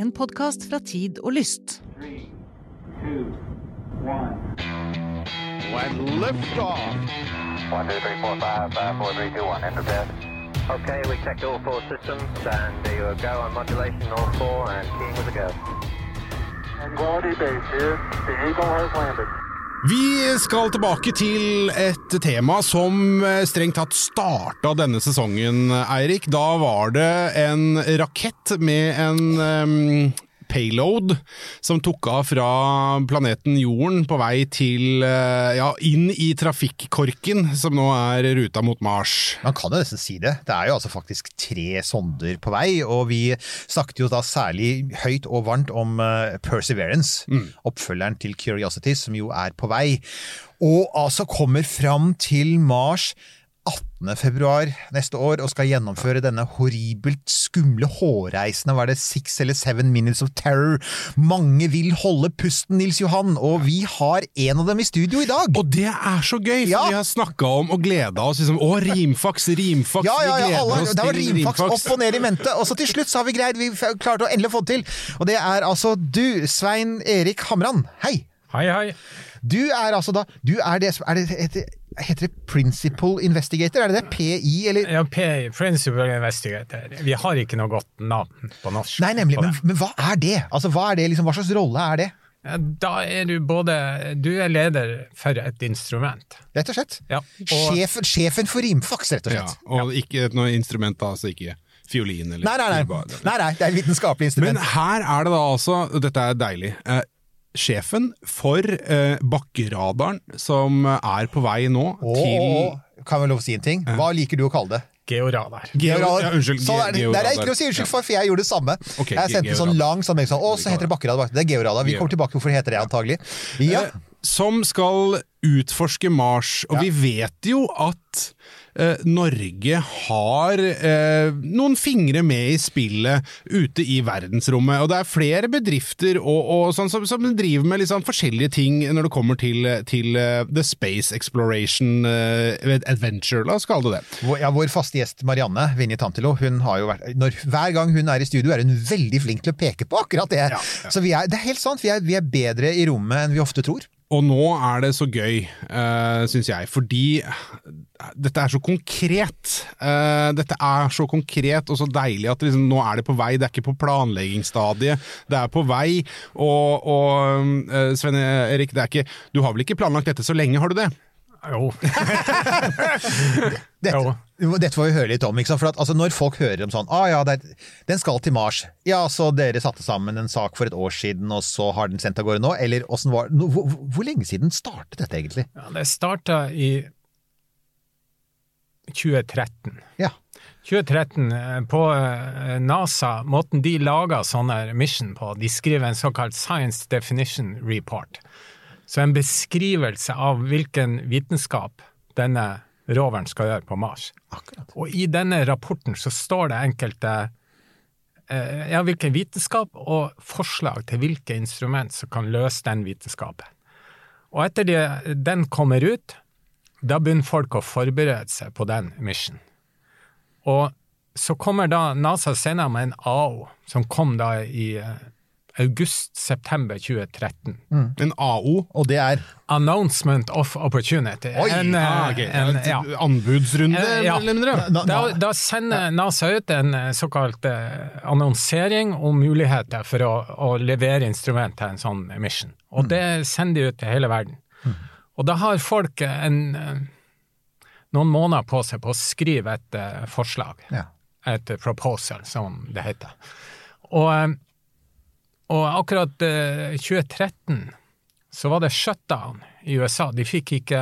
En podkast fra Tid og Lyst. Three, two, one. and liftoff. One, two, three, four, five, five, four, three, two, one. Enter bed. Okay, we checked all four systems, and there you go on modulation, all four, and keying with a go. Quality base here. The Eagle has landed. Vi skal tilbake til et tema som eh, strengt tatt starta denne sesongen, Eirik. Da var det en rakett med en em, payload som tok av fra planeten Jorden på vei til eh, ja, inn i trafikkorken som nå er ruta mot Mars. Man kan jo nesten si det. Det er jo altså faktisk tre sonder på vei, og vi snakket jo da særlig høyt og varmt om Perseverance, Perseverance, oppfølgeren til Curiosity, som jo er på vei. Og altså kommer fram til Mars 18. februar neste år og skal gjennomføre denne horribelt skumle hårreisende, var det six eller seven minutes of terror? Mange vil holde pusten, Nils Johan, og vi har en av dem i studio i dag. Og det er så gøy, for Ja. vi har snakka om og gleda oss liksom Å, rimfaks, rimfaks, Ja, ja, vi ja, gleder alle, oss det var til rimfaks opp og ned i mente, og så til slutt så har vi greid, vi klarte å endelig få det til. Og det er altså du, Svein Erik Hamran. Hei! Hei, hei. Du er altså da Du er det som er det, heter, heter det Principal Investigator? Er det det? PI, eller? Ja, P, Principal Investigator. Vi har ikke noe godt navn på norsk. Nei, nemlig. Men, men hva er det? Altså, hva er det liksom, hva slags rolle er det? Ja, Da er du både Du er leder for et instrument. Rett og slett? Ja, og, Sjefen, sjefen for rimfaks, rett og slett. Ja, og ikke noe instrument, da, altså ikke fiolin eller Nei, nei, nei. nei, nei. Det er et vitenskapelig instrument. Men her er det da altså, dette er deilig, eh, sjefen for eh, bakkeradaren som er på vei nå oh, til kan vi lov å si en ting? Hva liker du å kalle det? georadar. Georadar. ja, unnskyld, Sånn er det. ge- det er ikke noe å si unnskyld for, for jeg gjorde det samme. Okay, jeg sendte en sånn lang sånn, sånn, Å, så heter det bakkeradar. Det er georadar. Vi kommer tilbake til hvorfor det heter det, antagelig. Ja. Eh, Som skal utforske Mars, og Ja. vi vet jo at Norge har eh, noen fingre med i spillet ute i verdensrommet, og det er flere bedrifter og, og sånn som, som driver med sånn forskjellige ting når det kommer til, til eh, The Space Exploration eh, Adventure, la oss kalle det det. Vår, ja, vår faste gjest Marianne Vinje Tantilo, hun har jo vært når, Hver gang hun er i studio, er hun veldig flink til å peke på akkurat det. Ja, ja. Så vi er, det er helt sant, vi er, vi er bedre i rommet enn vi ofte tror. Og nå er det så gøy, uh, syns jeg, fordi dette er så konkret. Uh, dette er så konkret og så deilig at liksom, nå er det på vei, det er ikke på planleggingsstadiet. Det er på vei, og, og uh, Sven Erik, det er ikke, du har vel ikke planlagt dette så lenge, har du det? Jo. Dette, Jo. Dette får vi høre litt om. Ikke sant? For at, altså, når folk hører om sånn ah, ja, er, den skal til Mars. Ja, så dere satte sammen en sak for et år siden, og så har den sendt av gårde nå? Eller var no, hvor, hvor lenge siden startet dette, egentlig? Ja, det starta i 2013. Ja. 2013, eh, på eh, NASA, måten de lager sånne mission på, de skriver en såkalt Science Definition Report. Så en beskrivelse av hvilken vitenskap denne roveren skal gjøre på Mars. Akkurat. Og i denne rapporten så står det enkelte eh, ja, hvilken vitenskap og forslag til hvilke instrument som kan løse den vitenskapen. Og etter det, den kommer ut, da begynner folk å forberede seg på den mission. Og så kommer da NASA senere med en AO, som kom da i eh, august-september 2013. En AO? Og det er Announcement of Opportunity. Oi, en, eh, Ah, ok. en, ja. Anbudsrunde, Eh, ja. eller mindre? Da, da sender NASA ut en eh, såkalt annonsering om muligheter for å, å levere instrument til en sånn mission. Og det sender de ut til hele verden. Og da har folk en, noen måneder på seg på å skrive et forslag. Ja. Et proposal, som det heter. Og, og akkurat eh, 2013 så var det shutdown i USA. De fikk ikke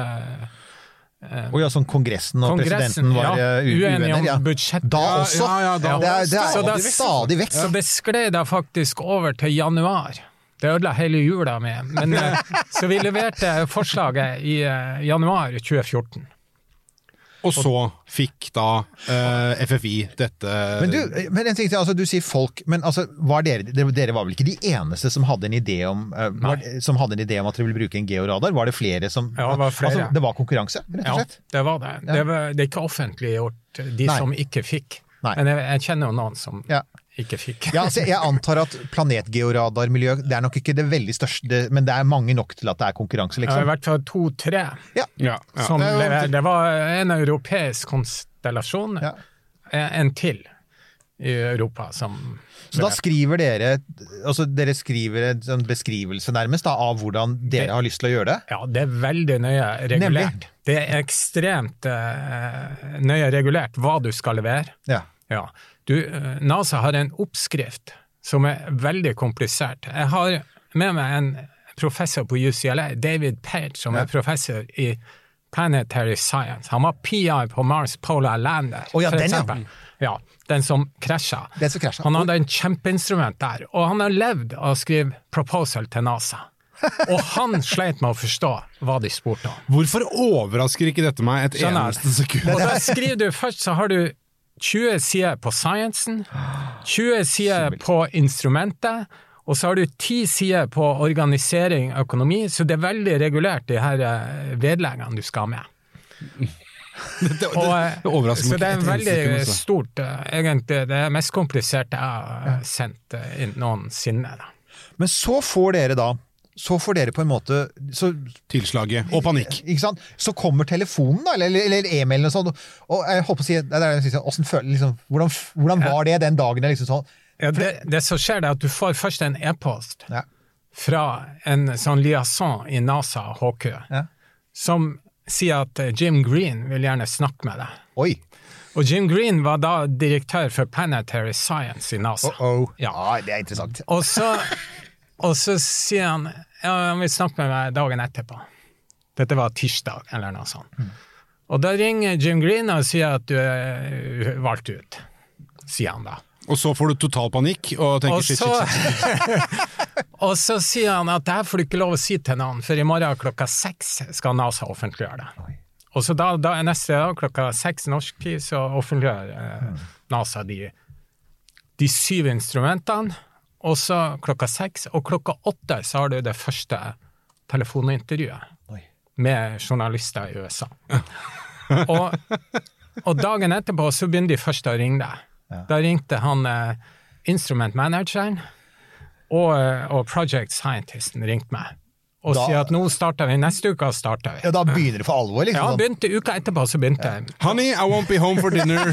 Og ja, sånn Kongressen og Kongressen, presidenten var ja, eh, uvenner. Ja. budsjett. Da også! ja, ja, da det er, det er da- stadig vekk. Så det skled da faktisk over til januar. Det ødela hele jula med. Men, eh, så vi leverte forslaget i eh, januar 2014. Og så fikk da eh, FFI dette Men, du, men en ting til, altså, du sier folk, men altså, var dere, dere, var vel ikke de eneste som hadde en idé om, eh, var, som hadde en idé om at dere ville bruke en georadar? Var det flere som Ja, det var flere. Altså, det var konkurranse, rett og slett? Ja, det var det. Det, var, det er ikke offentliggjort, de Nei. som ikke fikk. Nei. Men jeg, jeg kjenner jo noen som Ja. Ikke fikk. Ja, altså, jeg antar at planetgeoradarmiljø det er nok ikke det veldig største, men det er mange nok til at det er konkurranse, Ja, I liksom. hvert fall to-tre Ja, ja. som Det. Det var en europeisk konstellasjon, Ja. en til i Europa som Så da skriver dere altså dere skriver en sånn beskrivelse nærmest da, av hvordan dere har lyst til å gjøre det? Ja, det er veldig nøye regulert. Nemlig. Det er ekstremt eh, nøye regulert hva du skal levere. Ja. Ja. Du, eh, NASA har en oppskrift som er veldig komplisert. Jeg har med meg en professor på UCLA, David Page, som Ja. er professor i Planetary Science. Han var PI på Mars Polar Lander, oh, ja, for den, ja. eksempel. Ja, den som krasja. Den som krasja. Han hadde en kjempeinstrument der, og han har levd av å skrive proposal til NASA. Og han sleit med å forstå hva de spurte om. Hvorfor overrasker ikke dette meg et Skjønner. eneste sekund? Og da skriver du først, så har du 20 sider på sciencen, 20 sider på instrumentet, og så har du 10 sider på organisering og økonomi, så det er veldig regulert, de her eh, vedleggene du skal ha med. Det, det, Og, det overrasker så meg det er veldig altså. stort, eh, egentlig det mest kompliserte jeg har sendt eh, inn noensinne. Da. Men så får dere da så får dere på en måte så, Tilslaget og panikk. ikke sant? så kommer telefonen, da, eller, eller e-mailen og sånn. Og jeg håper å si det er liksom, føler, liksom, hvordan, hvordan var det den dagen? Liksom sånn, Ja, det, det som skjer, er at du får først en e-post ja, fra en sånn liaison i NASA HQ, ja. som sier at eh, Jim Green vil gjerne snakke med deg. Oi! Og Jim Green var da direktør for Planetary Science i NASA. Oh, oh. Ja. Ah, det er interessant. Og, så, og så sier han han vil snakke med meg dagen etterpå. Dette var tirsdag, eller noe sånt. Og da ringer Jim Green og sier at du er valgt ut, sier han da. Og så får du total panikk og tenker Og shit, så, shit, shit. og så sier han at det her får du ikke lov å si til noen, for i morgen klokka seks skal NASA offentliggjøre det. Og så da, da er neste dag klokka seks norsk tid, så offentliggjør eh, NASA de, de syv instrumentene. Og så klokka seks, og klokka åtte så har du det første telefonintervjuet Oi. med journalister i USA. og, og dagen etterpå så begynner de først å ringe deg. Da ringte han eh, instrumentmanageren, og, eh, og project scientisten ringte meg. Og Da- sier at nå starter vi, neste uke starter vi. Ja, Da begynner det for alvor, liksom. Ja, sånn. begynte uka etterpå, så begynte jeg. Honey, I won't be home for dinner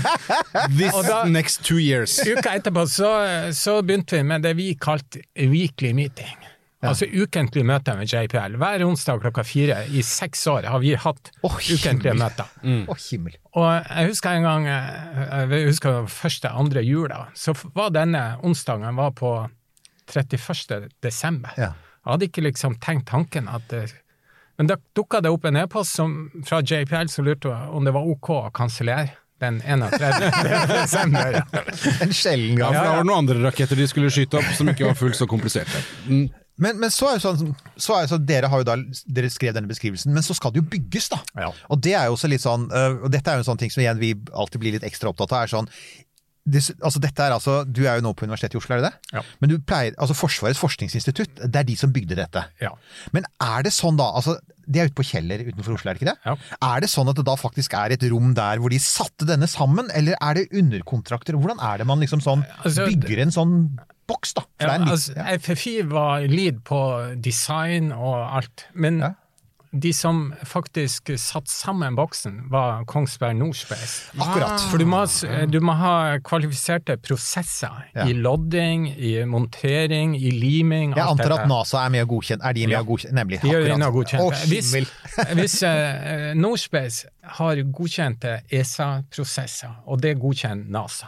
this da- next two years. Uka etterpå så, så begynte vi med det vi kalte weekly meeting. Altså ukentlige møter med JPL. Hver onsdag klokka fire i seks år har vi hatt oh, ukentlige himmel. møter. Oh, himmel. Og jeg husker en gang, eh, jeg husker første, andre jula, så var denne onsdagen var på 31. desember. Ja. Jeg hadde ikke liksom tenkt tanken at det, Men da dukka det opp en e-post fra JPL som lurte om det var ok å kansellere den 31. desember. En sjelden gang. Ja, for da var det noen andre raketter de skulle skyte opp som ikke var fullt så kompliserte. Mm. Men, men så er det sånn, så er jo sånn dere har jo da dere skrev denne beskrivelsen, men så skal det jo bygges, da. Ja. Og det er jo også litt sånn, øh, og dette er jo en sånn ting som igjen vi alltid blir litt ekstra opptatt av, er sånn altså dette er altså, Du er jo nå på Universitetet i Oslo, er det det? Ja. Men du pleier, altså Forsvarets forskningsinstitutt, det er de som bygde dette. Ja. Men er det sånn da, altså de er ute på Kjeller utenfor Oslo, er det ikke det? Ja. Er det sånn at det da faktisk er et rom der hvor de satte denne sammen, eller er det underkontrakter? Hvordan er det man liksom sånn Altså, bygger en sånn boks, da? For Ja, litt- altså, FFI var lead på design og alt, men. De som faktisk satte sammen boksen, var Kongsberg Nordspace. Akkurat. For du må, du må ha kvalifiserte prosesser Ja. i lodding, i montering, i liming. Jeg antar at NASA er med og godkjent, er de med Ja. og godkjent, nemlig. De akkurat. inne og godkjent. Å, Hvis, hvis uh, Nordspace har godkjente ESA-prosesser, og det godkjenner NASA,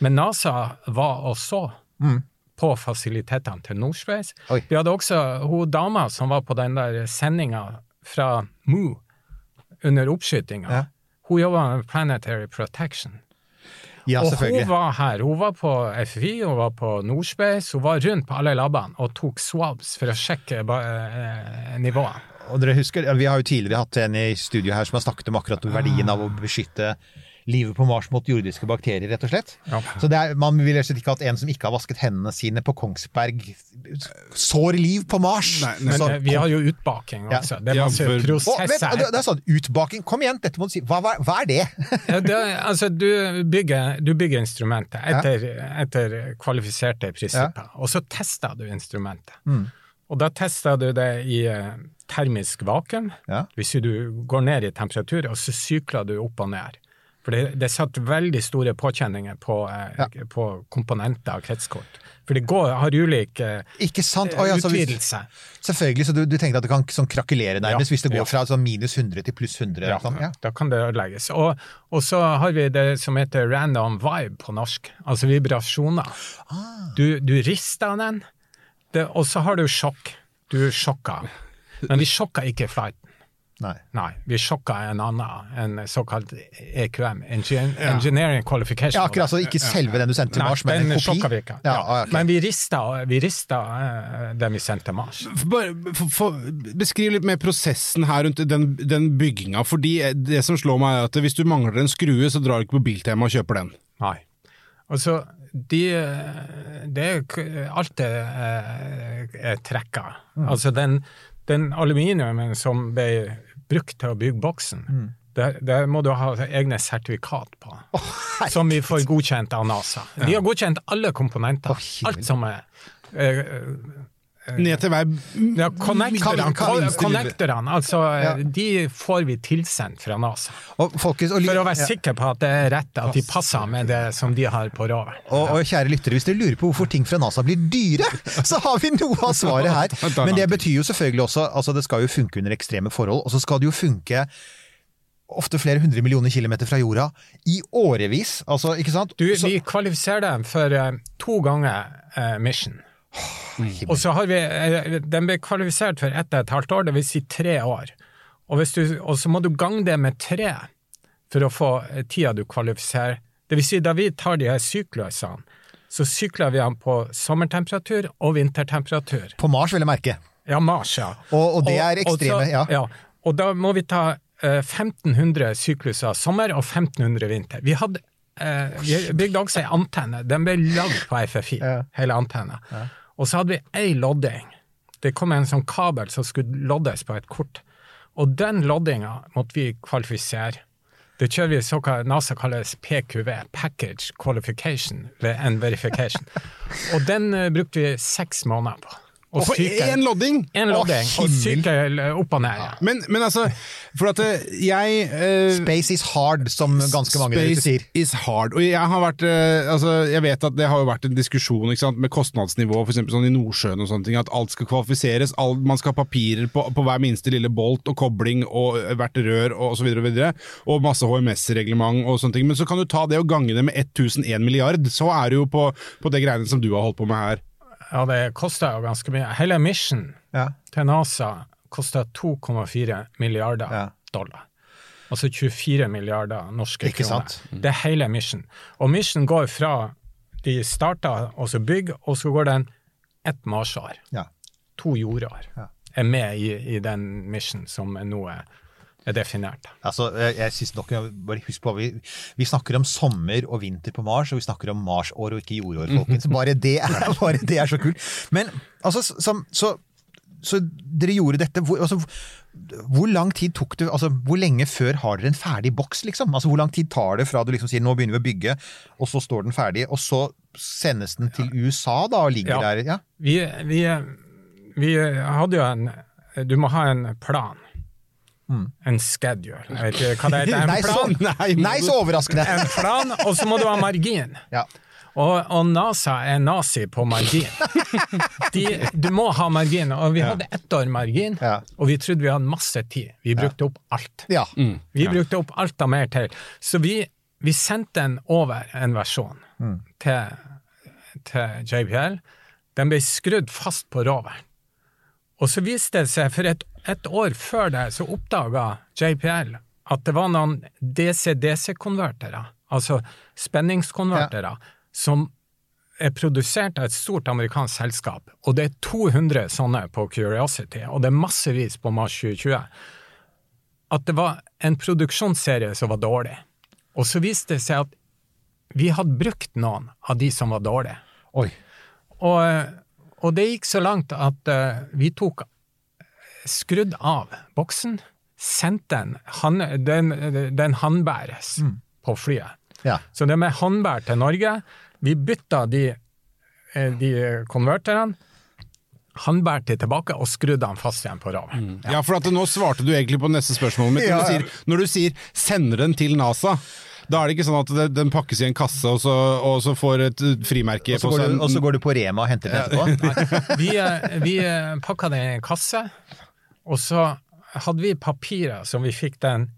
men NASA var og så på fasilitetene til Nordspace. Vi hadde også hun dama som var på den der sendinga fra Moo under oppskytinga. Ja. Hun jobba med Planetary Protection. Ja, og hun var her. Hun var på FFI, hun var på Nordspace, hun var rundt på alle labene og tok swabs for å sjekke eh, nivået. Og dere husker, Vi har jo tidligere hatt en i studio her som har snakket om akkurat verdien av å beskytte livet på Mars mot jordiske bakterier, rett og slett. Ja. Så det er, man vil rett og slett ikke at en som ikke har vasket hendene sine på Kongsberg, sår liv på Mars. Nei, nei. Men Så- eh, vi har jo utbaking Ja. også. Det Ja, for- Å, prosesser. og men, det er sånn, Utbaking, kom igjen, dette må du si. Hva, hva, hva er det? Ja, det, altså, du bygger, du bygger instrumentet etter, etter kvalifiserte prinsipper, og så tester du instrumentet. Mm. Og da tester du det i eh, termisk vakuum, Ja. hvis du går ned i temperatur, og så sykler du opp og ned. For det, det satt veldig store påkjenninger på, eh, Ja. på komponenter av kretskort. For det går, har ulik eh, Ikke sant? Oi, altså, utvidelse. Selvfølgelig, så du, du tenkte at det kan sånn krakelere nærmest, Ja, hvis det går ja. fra sånn minus 100 til pluss 100? Ja, sånn, ja. da kan det ødelegges. Og, og så har vi det som heter random vibe på norsk, altså vibrasjoner. Ah. Du, du rister den, det, og så har du sjokk. Du sjokker. Men vi sjokker ikke flighten. Nei. Nei, vi sjokka en annen, en såkalt EQM, Engineering Engineering Qualification. Ja, akkurat, så ikke selve den du sendte til Nei, Mars, men en kopi? vi ikke. Ja, Ja, ah. Men vi rista, vi rista eh, den vi sendte til Mars. Bare for, for, Beskriv litt mer prosessen her rundt den, den bygginga. fordi det som slår meg er at hvis du mangler en skrue, så drar du ikke på Biltema og kjøper den. Nei. Altså, de, det er Alt er, eh, er trekka. Altså, den, den aluminiumen som ble brukt til å bygge boksen, der, der må du ha egne sertifikat på. som vi får godkjent av NASA. De har godkjent alle komponenter. Oh, alt som er eh, Ned til hver ja, Connectorene, kan connectorene, altså, Ja. de får vi tilsendt fra NASA. Og, folkens, og, For å være ja. sikker på at det er rett, at de passer med det som de har på roveren. Og, og kjære lyttere, hvis dere lurer på hvorfor ting fra NASA blir dyre, så har vi noe av svaret her. Men det betyr jo selvfølgelig også altså det skal jo funke under ekstreme forhold, og så skal det jo funke ofte flere hundre millioner kilometer fra jorda i årevis. Altså, ikke sant? Du, vi kvalifiserer dem for eh, to ganger eh, mission. Og så har vi, eh, Den ble kvalifisert for ett og et halvt år, dvs. Si tre år. Og, du, og så må du gange det med tre for å få eh, tida du kvalifiserer. Det vil si, da vi tar de her syklusene, så sykler vi dem på sommertemperatur og vintertemperatur. På Mars, vil jeg merke. Ja, Mars, ja. Og- og det er og ekstreme, så- ja. Og da må vi ta eh, 1500 sykluser sommer og 1500 vinter. Vi hadde eh, vi bygde også ei antenne. Den ble lagd på FFI, Ja. hele antenna. Og så hadde vi ei lodding. Det kom en sånn kabel som skulle loddes på et kort. Og den loddinga måtte vi kvalifisere. Det kjører vi såkalt NASA kalles PQV, Package Qualification and Verification. Og den eh, brukte vi seks måneder på. Og for én lodding! En lodding, og sykkel opp og ned. Men, men altså, for at eh, jeg uh, Space is hard, som ganske mange Space sier. is hard. Og jeg har vært uh, altså, Jeg vet at det har jo vært en diskusjon ikke sant, med kostnadsnivå, f.eks. sånn i Nordsjøen og sånne ting, at alt skal kvalifiseres. alt, man skal ha papirer på, på hver minste lille bolt og kobling og hvert rør og så videre og videre. Og masse HMS-reglement og sånne ting. Men så kan du ta det og gange det med 1001 milliard, så er det jo på, på det greiene som du har holdt på med her. Ja, det kosta jo ganske mye. Hele mission Ja. til NASA kosta 2,4 milliarder Ja. dollar. Altså 24 milliarder norske Ikke kroner. sant? Det er hele mission. Og mission går fra de starta og så bygger, og så går den ett marsår. Ja. To jordår Ja. er med i, i den mission som nå er definert. Altså, jeg, jeg synes nok, bare Husk på, vi, vi snakker om sommer og vinter på Mars, og vi snakker om Mars-år og ikke jordår, folkens. Bare det er, bare det er så kult. Men altså, som, så, så dere gjorde dette. Hvor, altså, hvor lang tid tok det altså, Hvor lenge før har dere en ferdig boks, liksom? Altså, Hvor lang tid tar det fra du liksom sier nå begynner vi å bygge, og så står den ferdig, og så sendes den til USA da, og ligger Ja. der? Ja. Vi, vi, vi hadde jo en Du må ha en plan. En schedule. Jeg vet ikke hva det heter. En Mm. Nei, så. Nei, nei, så overraskende! En plan, og så må du ha margin. Ja. Og, og NASA er nazi på margin. De, du må ha margin, og vi hadde ett år margin, Ja. og vi trodde vi hadde masse tid. Vi brukte opp alt. ja. Vi brukte opp alt av mer til. Så vi, vi sendte den over en versjon til, til JPL. Den ble skrudd fast på roveren. Og så viste det seg, for et, et år før det, så oppdaga JPL at det var noen DC-DC-konvertere, altså spenningskonvertere, som er produsert av et stort amerikansk selskap, og det er 200 sånne på Curiosity, og det er massevis på Mars 2020 at det var en produksjonsserie som var dårlig. Og så viste det seg at vi hadde brukt noen av de som var dårlige. Oi. Og, og det gikk så langt at uh, vi tok skrudd av boksen, sendte den, han, den, den håndbæres på flyet. Ja. Så det med håndbær til Norge, vi bytta de, eh, de konverterne, håndbærte tilbake og skrudde han fast igjen på ravet. Ja, for at nå svarte du egentlig på neste spørsmål mitt. Ja. Når du sier 'sender den til NASA', da er det ikke sånn at det, den pakkes i en kasse, og så, og så får et frimerke Og så på går, seg. du, og så går du på Rema og henter den etterpå? Vi, eh, vi eh, pakka det i en kasse, og så hadde vi papirer som vi fikk den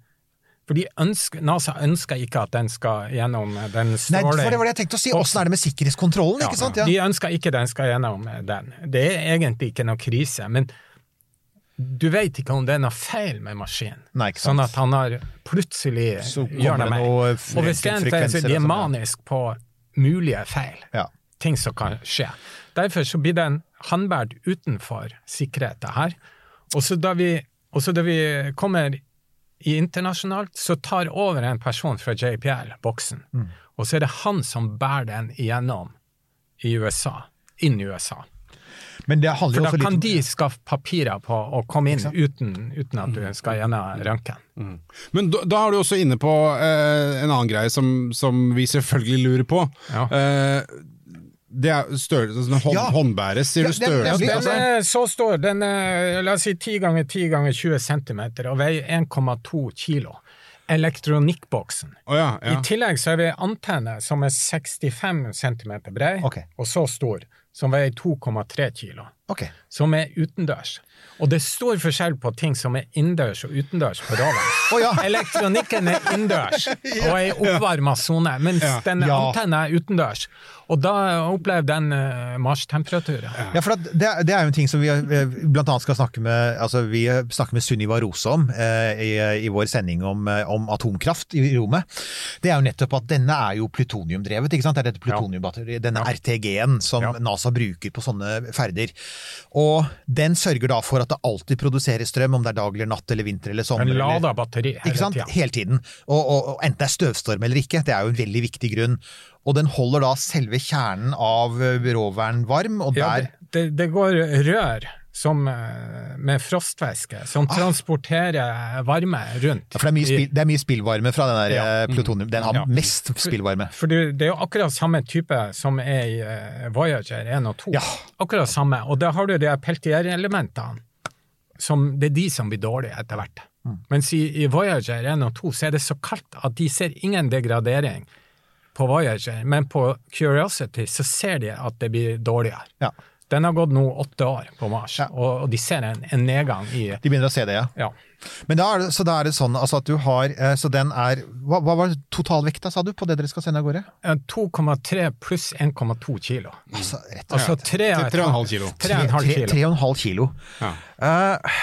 for NASA ønsker ikke at den skal gjennom den Nei, for det var det jeg tenkte å si. Åssen er det med sikkerhetskontrollen? ikke sant? Ja. De ønsker ikke den skal gjennom den. Det er egentlig ikke noe krise, men du vet ikke om det er noe feil med maskinen. Nei, ikke sant. Sånn at han har plutselig gjør det noe med. Og hvis det er en så de er sånn, manisk på mulige feil. Ja. Ting som kan skje. Derfor så blir en håndbært utenfor sikkerheten her. Og så da da vi kommer i internasjonalt, så tar over en person fra JPL boksen. Mm. Og så er det han som bærer den igjennom i USA. Inn i USA. Men det handler For jo da også litt kan de skaffe papirer på å komme inn uten, uten at du skal gjennom røntgen. Men da, da er du også inne på eh, en annen greie som, som vi selvfølgelig lurer på. Ja. Eh, det er størrelse, sånn hånd, Ja. håndbæres, sier Ja, du størrelse? Den altså? er så stor, den er la oss si 10 ganger 10 ganger 20 cm og veier 1,2 kilo. Elektronikkboksen. Oh, ja, ja. I tillegg så er vi antenne som er 65 cm brei, okay. og så stor, som veier 2,3 kilo. Ok. Som er utendørs. Og det er stor forskjell på ting som er innendørs og utendørs på radaren. Oh, ja. Elektronikken er innendørs og er i oppvarma sone, mens den Ja. antennen er utendørs. Og da opplever den marsjtemperaturen. marstemperaturer. Ja, for det, det er jo en ting som vi eh, blant annet skal snakke med altså vi snakker med Sunniva Rose om eh, i, i vår sending om, eh, om atomkraft i rommet. Det er jo nettopp at denne er jo plutoniumdrevet. ikke sant? Det er dette plutoniumbatteriet, denne RTG-en som. NASA bruker på sånne ferder. Og den sørger da for at det alltid produseres strøm, om det er dag eller natt eller vinter eller sommer. En eller- lader batteri hele ikke sant? tida. Hele tiden. Og, og, og enten det er støvstorm eller ikke, det er jo en veldig viktig grunn. Og den holder da selve kjernen av roveren varm, og Ja, det, det, det går rør som, eh, med frostvæske som transporterer varme rundt. Ja, for det er, mye spill, det er mye spillvarme fra den der Ja. eh, plutonium. Den har Ja. mest spillvarme. For det, det er jo akkurat samme type som er i eh, Voyager 1 og 2. Ja. Akkurat samme. Og da har du de peltierelementene. Som, det er de som blir dårlige etter hvert. Mm. Mens i, i Voyager 1 og 2 så er det så kaldt at de ser ingen degradering på Voyager, men på Curiosity så ser de at det blir dårligere. Ja. Den har gått nå åtte år på Mars, Ja. og, og de ser en, en nedgang i De begynner å se det, ja. ja. Men da er det, så da er det sånn altså at du har eh, Så den er Hva, hva var totalvekta, sa du, på det dere skal sende av gårde? Eh, 2,3 pluss 1,2 kilo. Altså, rett og Altså slett. Altså Tre- tre og en halv kilo. Tre og en halv Tre- kilo. Ja. Eh,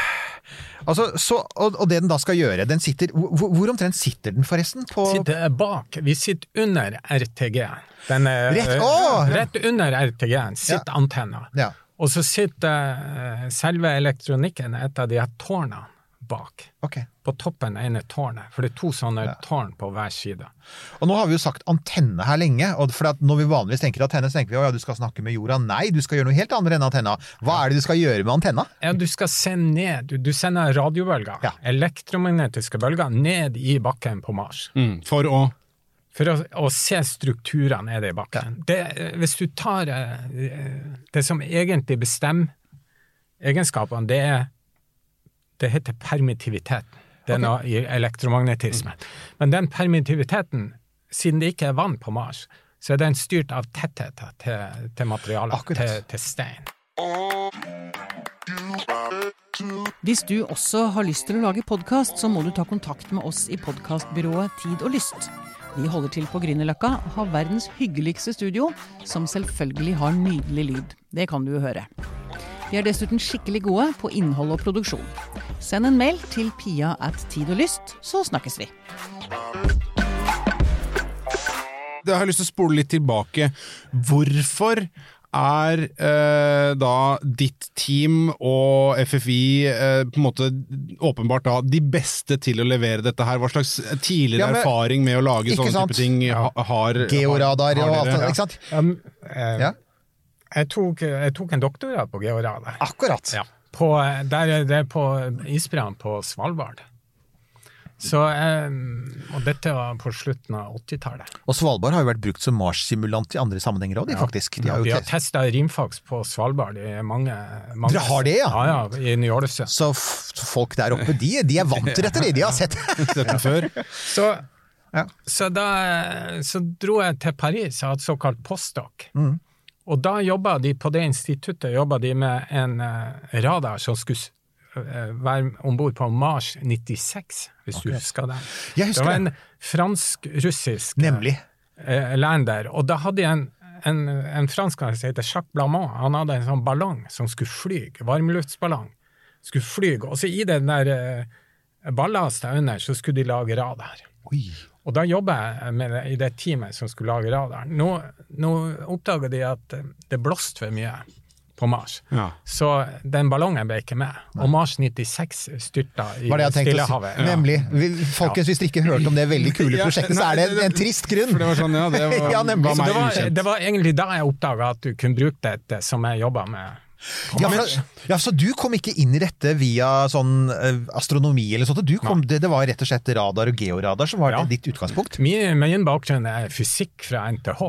altså, så, og, og det den da skal gjøre, den sitter Hvor, hvor omtrent sitter den, forresten? På sitter bak. Vi sitter under RTG-en. Den er, Rett- eh, Åh! rett under RTG-en sitter antenna. Ja. Og så sitter eh, selve elektronikken, et av de her tårnene, bak. Okay. På toppen ene tårnet, for det er to sånne tårn på hver side. Og nå har vi jo sagt antenne her lenge, og for at når vi vanligvis tenker antenne, så tenker vi at ja, du skal snakke med jorda. Nei, du skal gjøre noe helt annet enn antenna. Hva er det du skal gjøre med antenna? Ja, du skal sende ned. Du, du sender radiobølger, Ja. elektromagnetiske bølger, ned i bakken på Mars. Mm, for å For å, å se strukturene nede i bakken. Det, eh, hvis du tar eh, det som egentlig bestemmer egenskapene, det er Det heter permittivitet. Det er noe i elektromagnetisme. Men den permittiviteten, siden det ikke er vann på Mars, så er den styrt av tettheten til, til materialet, til, til stein. Hvis du også har lyst til å lage podkast, så må du ta kontakt med oss i podkastbyrået Tid og Lyst. Vi holder til på Grünerløkka, har verdens hyggeligste studio, som selvfølgelig har nydelig lyd. Det kan du jo høre. Vi er dessuten skikkelig gode på innhold og produksjon. Send en mail til pia at tid og lyst, så snakkes vi. Jeg har lyst til å spole litt tilbake. Hvorfor er eh, da ditt team og FFI eh, på en måte åpenbart da de beste til å levere dette her? Hva slags tidligere Ja, men- erfaring med å lage sånne sant? type ting ha, har Georadar har og alt det, ikke sant? Um, eh, Ja. jeg, tok, jeg tok en doktorgrad på georadar. Akkurat. Ja. På, der, er det er på isbreene på Svalbard. Så, eh, og dette var på slutten av 80-tallet. Og Svalbard har jo vært brukt som Mars-simulant i andre sammenhenger òg, faktisk. De Ja, har jo vi har test- testa rimfax på Svalbard i mange, mange Dere har det, ja? Ja, ja, i Ny-Ålesund. så f- folk der oppe, de, de er vant til dette, de. De har sett det før? Så, Ja. så da så dro jeg til Paris og hadde såkalt postdoc. Mm. Og da jobba de på det instituttet jobba de med en eh, radar som skulle eh, være om bord på Mars 96, hvis du husker det. Jeg husker det var en fransk-russisk eh, Nemlig. eh, lander. Og da hadde jeg en, en, en franskmann som heter Jacques Blamont. Han hadde en sånn ballong som skulle fly, varmluftsballong. Skulle fly, og så i den der eh, ballastet under, så skulle de lage radar. Oi. Og da jobba jeg med det, i det teamet som skulle lage radaren. Nå, nå oppdaga de at eh, det blåste for mye på Mars. Ja. Så den ballongen ble ikke med. Og Mars 96 styrta i Var det jeg tenkte å si. Stillehavet. Nemlig. Vi- Folkens, hvis dere ikke hørte om det veldig kule prosjektet, så er det en, en trist grunn. For det var sånn, ja, det var, Ja, var meg Det var, det var egentlig da jeg oppdaga at du kunne bruke dette som jeg jobba med. Ja, for, ja, Så du kom ikke inn i dette via sånn eh, astronomi eller sånt? Du kom, det, det var rett og slett radar og georadar som var Ja. ditt utgangspunkt? Min, min bakgrunn er fysikk fra NTH.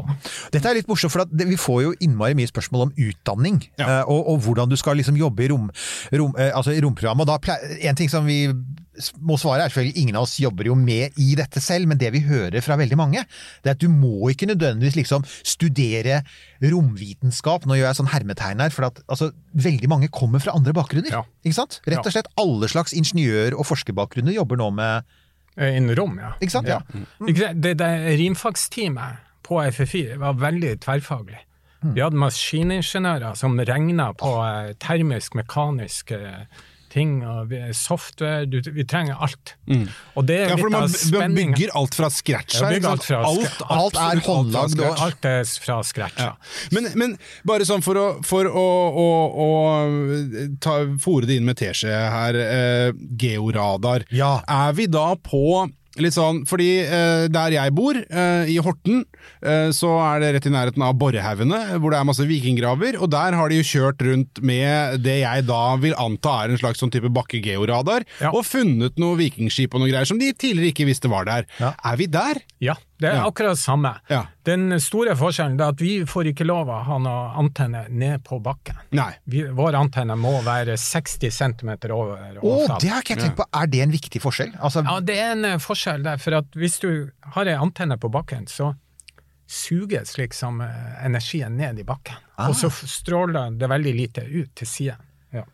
Dette er litt morsomt, for vi får jo innmari mye spørsmål om utdanning. Ja. eh, og, og hvordan du skal liksom jobbe i, rom, rom, eh, altså i romprogrammet. Og da en ting som vi må svaret er selvfølgelig ingen av oss jobber jo med i dette selv, men det vi hører fra veldig mange, det er at du må ikke nødvendigvis liksom studere romvitenskap. Nå gjør jeg sånn hermetegn her, for at altså, veldig mange kommer fra andre bakgrunner. Ja. Ikke sant? Rett og slett alle slags ingeniør- og forskerbakgrunner jobber nå med eh, Innen rom, ja. Ikke sant? Ja. ja. sant? Det, det rimfagsteamet på FFI var veldig tverrfaglig. Mm. Vi hadde maskiningeniører som regna på eh, termisk, mekanisk eh, ting, og software du, Vi trenger alt. Og det er Ja, litt man av spenninga. Man bygger alt fra scratch her. alt fra Alt. Alt er håndlagd. Alt er fra scratch. Ja. Men, men bare sånn for å, for å, å, å ta, fòre det inn med teskje her, eh, georadar. Er vi da på Litt sånn, fordi eh, der jeg bor, eh, i Horten, eh, så er det rett i nærheten av Borrehaugene, hvor det er masse vikinggraver, og der har de jo kjørt rundt med det jeg da vil anta er en slags sånn type bakkegeoradar, Ja. og funnet noe vikingskip og noe greier som de tidligere ikke visste var der. Ja. Er vi der? Ja, det er Ja. akkurat det samme. Ja. Den store forskjellen er at vi får ikke lov å ha noe antenne ned på bakken. Nei. Vi, vår antenne må være 60 cm over Å, oh, det har ikke jeg tenkt på. Er det en viktig forskjell? Altså, Ja, det er en eh, forskjell der, for at hvis du har ei antenne på bakken, så suges liksom eh, energien ned i bakken. Ah. Og så stråler det veldig lite ut til siden. Ja.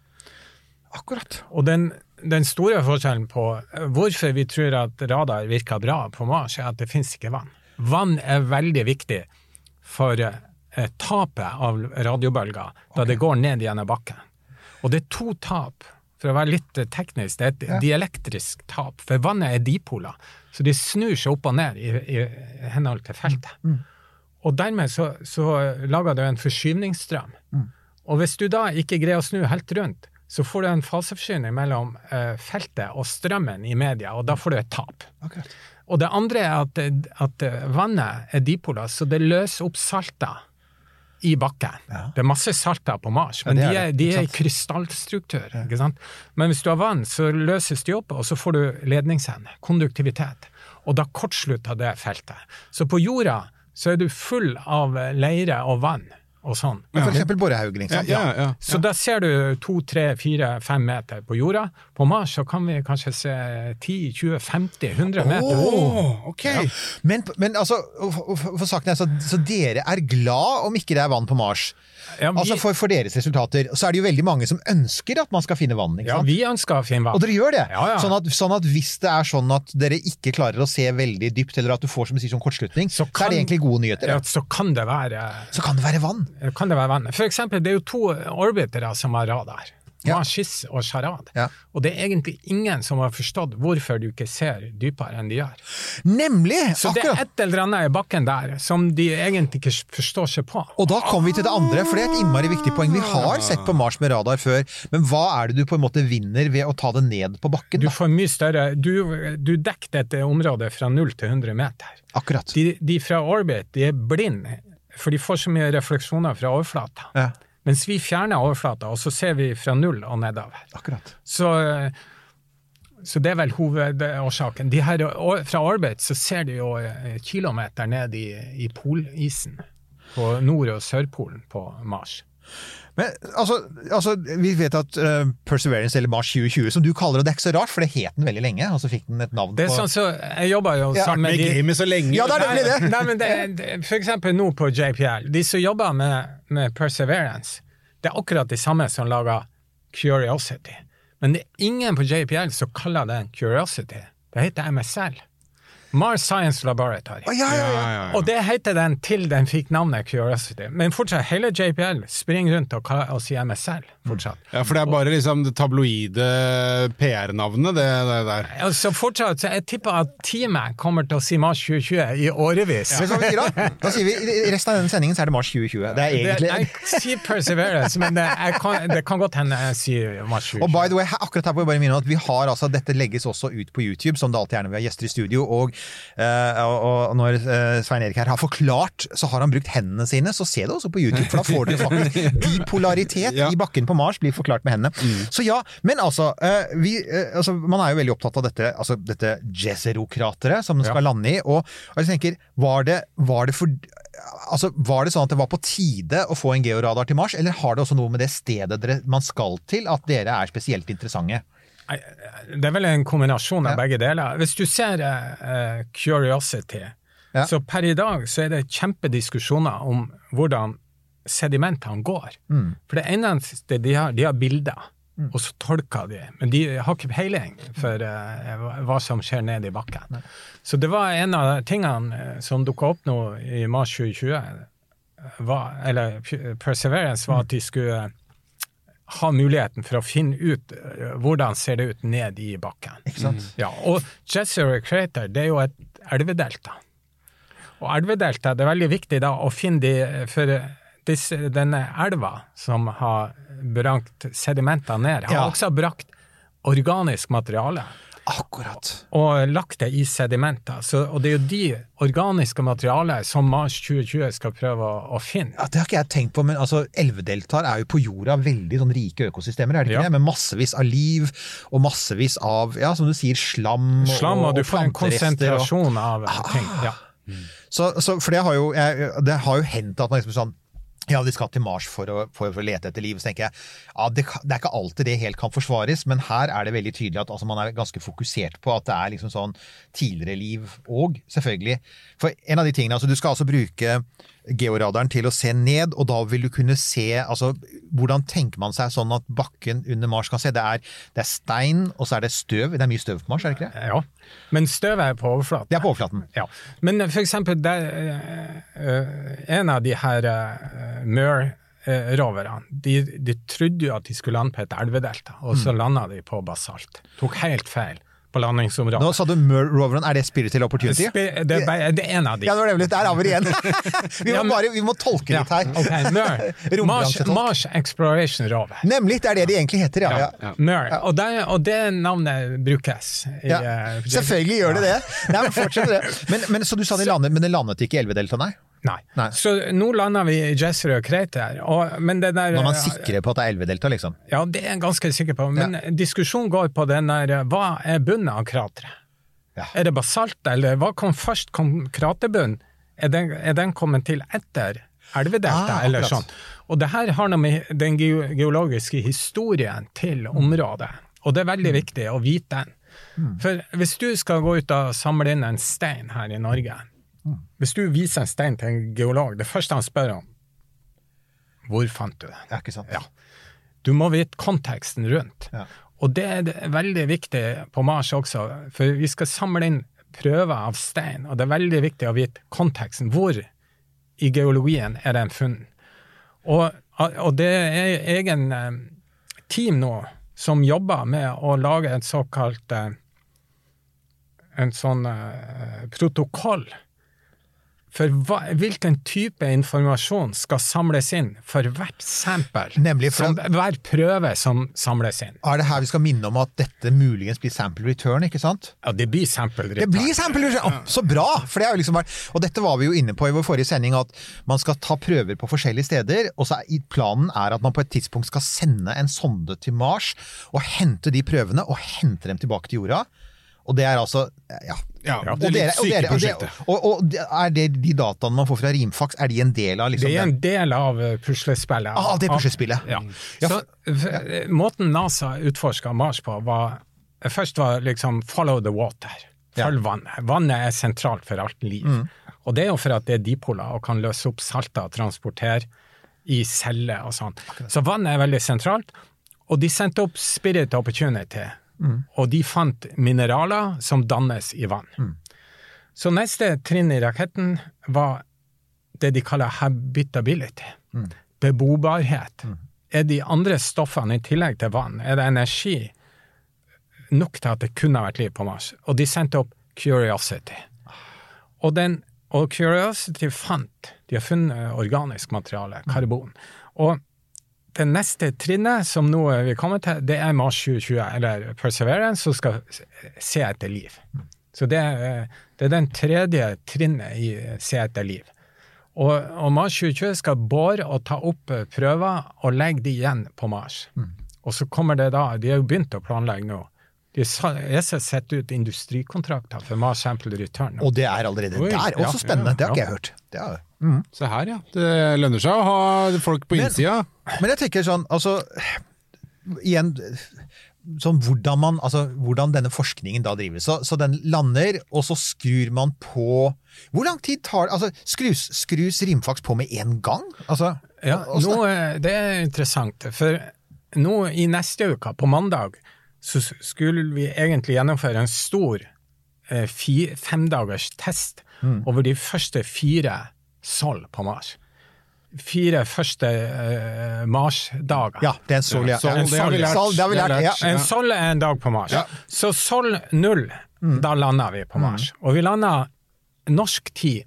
akkurat. Og den, den store forskjellen på eh, hvorfor vi tror at radar virker bra på Mars, er at det finnes ikke vann. Vann er veldig viktig for eh, tapet av radiobølger da det går ned gjennom bakken. Og det er to tap. For å være litt eh, teknisk, det er et dielektrisk tap. For vannet er dipoler, så de snur seg opp og ned i, i henhold til feltet. Og dermed så, så lager det en forskyvningsstrøm. Og hvis du da ikke greier å snu helt rundt, så får du en faseforskyvning mellom eh, feltet og strømmen i media, og da får du et tap. Okay. Og det andre er at, at vannet er dipoler, så det løser opp salter i bakken. Det er masse salter på Mars, men ja, er de er, de er i krystallstruktur. Ikke sant? Men hvis du har vann, så løses de opp, og så får du ledningsevne, konduktivitet. Og da kortslutter det feltet. Så på jorda så er du full av leire og vann og sånn. For eksempel Borrehaugen, liksom. Ja, ja, ja. Så da ser du to, tre, fire, fem meter på jorda. På Mars så kan vi kanskje se 10, 20, 50, 100 meter. Åh, ok. Men, men altså, for, for saken er så, så dere er glad om ikke det er vann på Mars? Ja, vi, Altså for, for deres resultater. Så er det jo veldig mange som ønsker at man skal finne vann, ikke ja, vi ønsker å finne vann. Og dere gjør det? Ja, ja. Sånn, at, sånn at hvis det er sånn at dere ikke klarer å se veldig dypt, eller at du får som du sier, sånn kortslutning, så, Så er det egentlig gode nyheter. Ja. så kan det være Så kan det være vann. kan det være vann. For eksempel, det er jo to orbitere som har radar. Ja. var skiss og sjarad. Ja. Og det er egentlig ingen som har forstått hvorfor du ikke ser dypere enn de gjør. Nemlig! Så det er et eller annet i bakken der som de egentlig ikke forstår seg på. Og da kommer vi til det andre, for det er et innmari viktig poeng. Vi har sett på Mars med radar før, men hva er det du på en måte vinner ved å ta det ned på bakken? Du får mye større Du, du dekker dette området fra 0 til 100 meter. Akkurat. De, de fra orbit de er blinde, for de får så mye refleksjoner fra overflata. Ja, Mens vi fjerner overflata, og så ser vi fra null og nedover. akkurat. Så, så det er vel hovedårsaken. De her, fra orbit så ser de jo eh, kilometer ned i, i polisen. På Nord- og Sørpolen på Mars. Men altså, altså vi vet at uh, Perseverance, eller Mars 2020, som du kaller det, det er ikke så rart, for det het den veldig lenge, og så fikk den et navn Det er på sånn så, Jeg jobba jo Ja, sammen Med med de gamet så lenge. Ja, det er nemlig det! Nei, men det, det, for eksempel nå på JPL, de som jobber med, med Perseverance, det er akkurat de samme som lager Curiosity. Men det er ingen på JPL som kaller den Curiosity. Det heter MSL. Mars Science Laboratory. Oh, ja, ja, ja. Ja, ja, ja. Og det heter den til den fikk navnet Curiosity. Men fortsatt, hele JPL springer rundt og, og sier MSL. fortsatt. Ja, for det er bare liksom det tabloide PR-navnet, det, det der. Altså fortsatt, så Jeg tipper at teamet kommer til å si Mars 2020 i årevis. Ja. da? Sier vi i resten av denne sendingen så er det Mars 2020. Det er egentlig jeg sier Perseverance, men det, jeg kan, det kan godt hende jeg sier Mars 2020. Og by the way, akkurat her jeg bare minne om at vi har altså, dette legges også ut på YouTube, som det alltid er når vi har gjester i studio. Og, og, og når eh, Svein Erik her har forklart, så har han brukt hendene sine. Så se det også på YouTube, for da får dere faktisk bipolaritet Ja. i bakken på Mars blir forklart med hendene. Så ja, men altså, eh, vi, eh, altså Man er jo veldig opptatt av dette, altså, dette Jezero-krateret som den skal lande i. Og, og jeg tenker, var det, var det for Altså, Var det sånn at det var på tide å få en georadar til Mars, eller har det også noe med det stedet dere, man skal til, at dere er spesielt interessante? Nei, Det er vel en kombinasjon av begge deler. Hvis du ser uh, Curiosity, Ja. så per i dag så er det kjempediskusjoner om hvordan sedimentene går. Mm. For det eneste de har, de har bilder, og så tolker de. Men de har ikke peiling for uh, hva- som skjer ned i bakken. Så det var en av tingene eh, som dukka opp nå i mars 2020, eh, var, eller Perseverance, var at de skulle ha muligheten for å finne ut eh, hvordan ser det ut ned i bakken. Ikke sant? Ja, og Jezero Crater det er jo et elvedelta. Og elvedelta det er veldig viktig da å finne de For disse, denne elva som har brakt sedimenter ned, har Ja. også brakt organisk materiale Akkurat. og lagt det i sedimenter. Så, og det er jo de organiske materialene som Mars 2020 skal prøve å, å finne. Ja, det har ikke jeg tenkt på, men altså, elvedeltaer er jo på jorda veldig sånn rike økosystemer, er det ikke Ja. det? Med massevis av liv, og massevis av, ja, som du sier, slam, Slam, og du får en planterester, og- konsentrasjon av ting. Ja. Så, så, for det har jo, jeg, det har jo hendt at man liksom sånn ja, de skal til Mars for å, for, å lete etter liv. Så tenker jeg ja, det, det er ikke alltid det helt kan forsvares, men her er det veldig tydelig at altså, man er ganske fokusert på at det er liksom sånn tidligere liv òg, selvfølgelig. For en av de tingene, altså du skal altså bruke georadaren til å se ned, og da vil du kunne se altså Hvordan tenker man seg sånn at bakken under Mars kan se? Det er, det er stein, og så er det støv. Det er mye støv på Mars, er det ikke det? ja. Men støvet er på overflaten. Det er på overflaten. Ja, men for eksempel der, eh, eh, en av de her uh, Mør-roverne, de, de trodde jo at de skulle lande på et elvedelta, og så landa de på basalt. Tok helt feil på landingsområdet. Nå sa du Mer-roveren, er det Spiritual Opportunity? Spe- Det det er en av de. Ja, det var nemlig. Der er vi igjen. vi, må bare, vi må tolke litt her. okay, Mer. Mars, Mars Exploration Rover. Nemlig, det er det de egentlig heter, ja. ja. Mør. Og, det- og det navnet brukes. I, eh, Selvfølgelig gjør det det. Nei, men fortsett det. Men, men, så du sa de landet, men det landet ikke i Elvedeltaet, nei? Nei. Nei. Så nå lander vi i Crater, og, men det der Når man sikrer på at det er elvedelta, liksom? Ja, det er jeg ganske sikker på, men diskusjonen går på den der Hva er bunnen av krateret? Ja. Er det basalt, eller hva kom først? Kom kraterbunnen? Er den, er den kommet til etter elvedelta, Ah, eller sånn? Og det her har noe med den geologiske historien til området, og det er veldig viktig å vite den. For hvis du skal gå ut og samle inn en stein her i Norge, hvis du viser en stein til en geolog, det første han spør om, hvor fant du den? Ja, ikke sant? Ja. Du må vite konteksten rundt. Ja. Og det er veldig viktig på Mars også, for vi skal samle inn prøver av stein, og det er veldig viktig å vite konteksten. Hvor i geologien er den funnet? Og, og det er egen eh, team nå som jobber med å lage en såkalt eh, en sånn eh, protokoll for hva, hvilken type informasjon skal samles inn for hvert sample, Nemlig for som, hver prøve som samles inn. Er det her vi skal minne om at dette muligens blir sample return, ikke sant? Ja, det blir sample Det blir sample return! Oh, så bra! For det er jo liksom og dette var vi jo inne på i vår forrige sending, at man skal ta prøver på forskjellige steder. Og så er, planen er at man på et tidspunkt skal sende en sonde til Mars og hente de prøvene og hente dem tilbake til jorda. Og det er altså Ja. Ja, Og, det er dere, og, dere, og, prosjektet. og, og er det de dataene man får fra Rimfax, er de en del av liksom Det er en del av eh, puslespillet. Ah, det puslespillet. Ja. Ja, Så, Måten NASA utforska Mars på, var Først var liksom 'follow the water'. Følg vannet. Vannet er sentralt for alt liv. Mm. Og det er jo for at det er dipoler og kan løse opp salter og transportere i celler og sånn. Så vannet er veldig sentralt. Og de sendte opp Spirit Opportunity, Mm. og de fant mineraler som dannes i vann. Så neste trinn i raketten var det de kaller habitability. Bebobarhet. Er de andre stoffene i tillegg til vann, er det energi nok til at det kunne vært liv på Mars? Og de sendte opp Curiosity. Og, den, og Curiosity fant De har funnet organisk materiale, karbon. Og det neste trinnet som nå vi kommet til, det er Mars 2020, eller Perseverance, som skal se etter liv. Så det, er- det er den tredje trinnet i se etter liv. Og, og Mars 2020 skal bore og ta opp eh, prøver og legge de igjen på Mars. Og så kommer det da, de har jo begynt å planlegge nå. De sa- ESA setter ut industrikontrakter for Mars Sample Return. nå. Og det er allerede Oi, der. Også ja, spennende. ja, Det har ikke ja. jeg hørt. Det er, Se her, ja. Det lønner seg å ha folk på innsida. Men jeg tenker sånn, altså Igjen sånn hvordan, man, altså, hvordan denne forskningen da drives. Så, så den lander, og så skrur man på Hvor lang tid tar det? Altså, skrus, skrus rimfaks på med en gang? Altså, Ja, nå, eh, det er interessant, for nå i neste uke, på mandag, så skulle vi egentlig gjennomføre en stor eh, fi, femdagers test Mm. over de første fire Sol på Mars. Fire første uh, Mars-dager. ja, det er en sol, ja. Sol, ja. lært. Sol, det vi Det lært, ja. En Sol er en dag på Mars. Så Sol null, Mm. da landa vi på Mars. Og vi landa norsk tid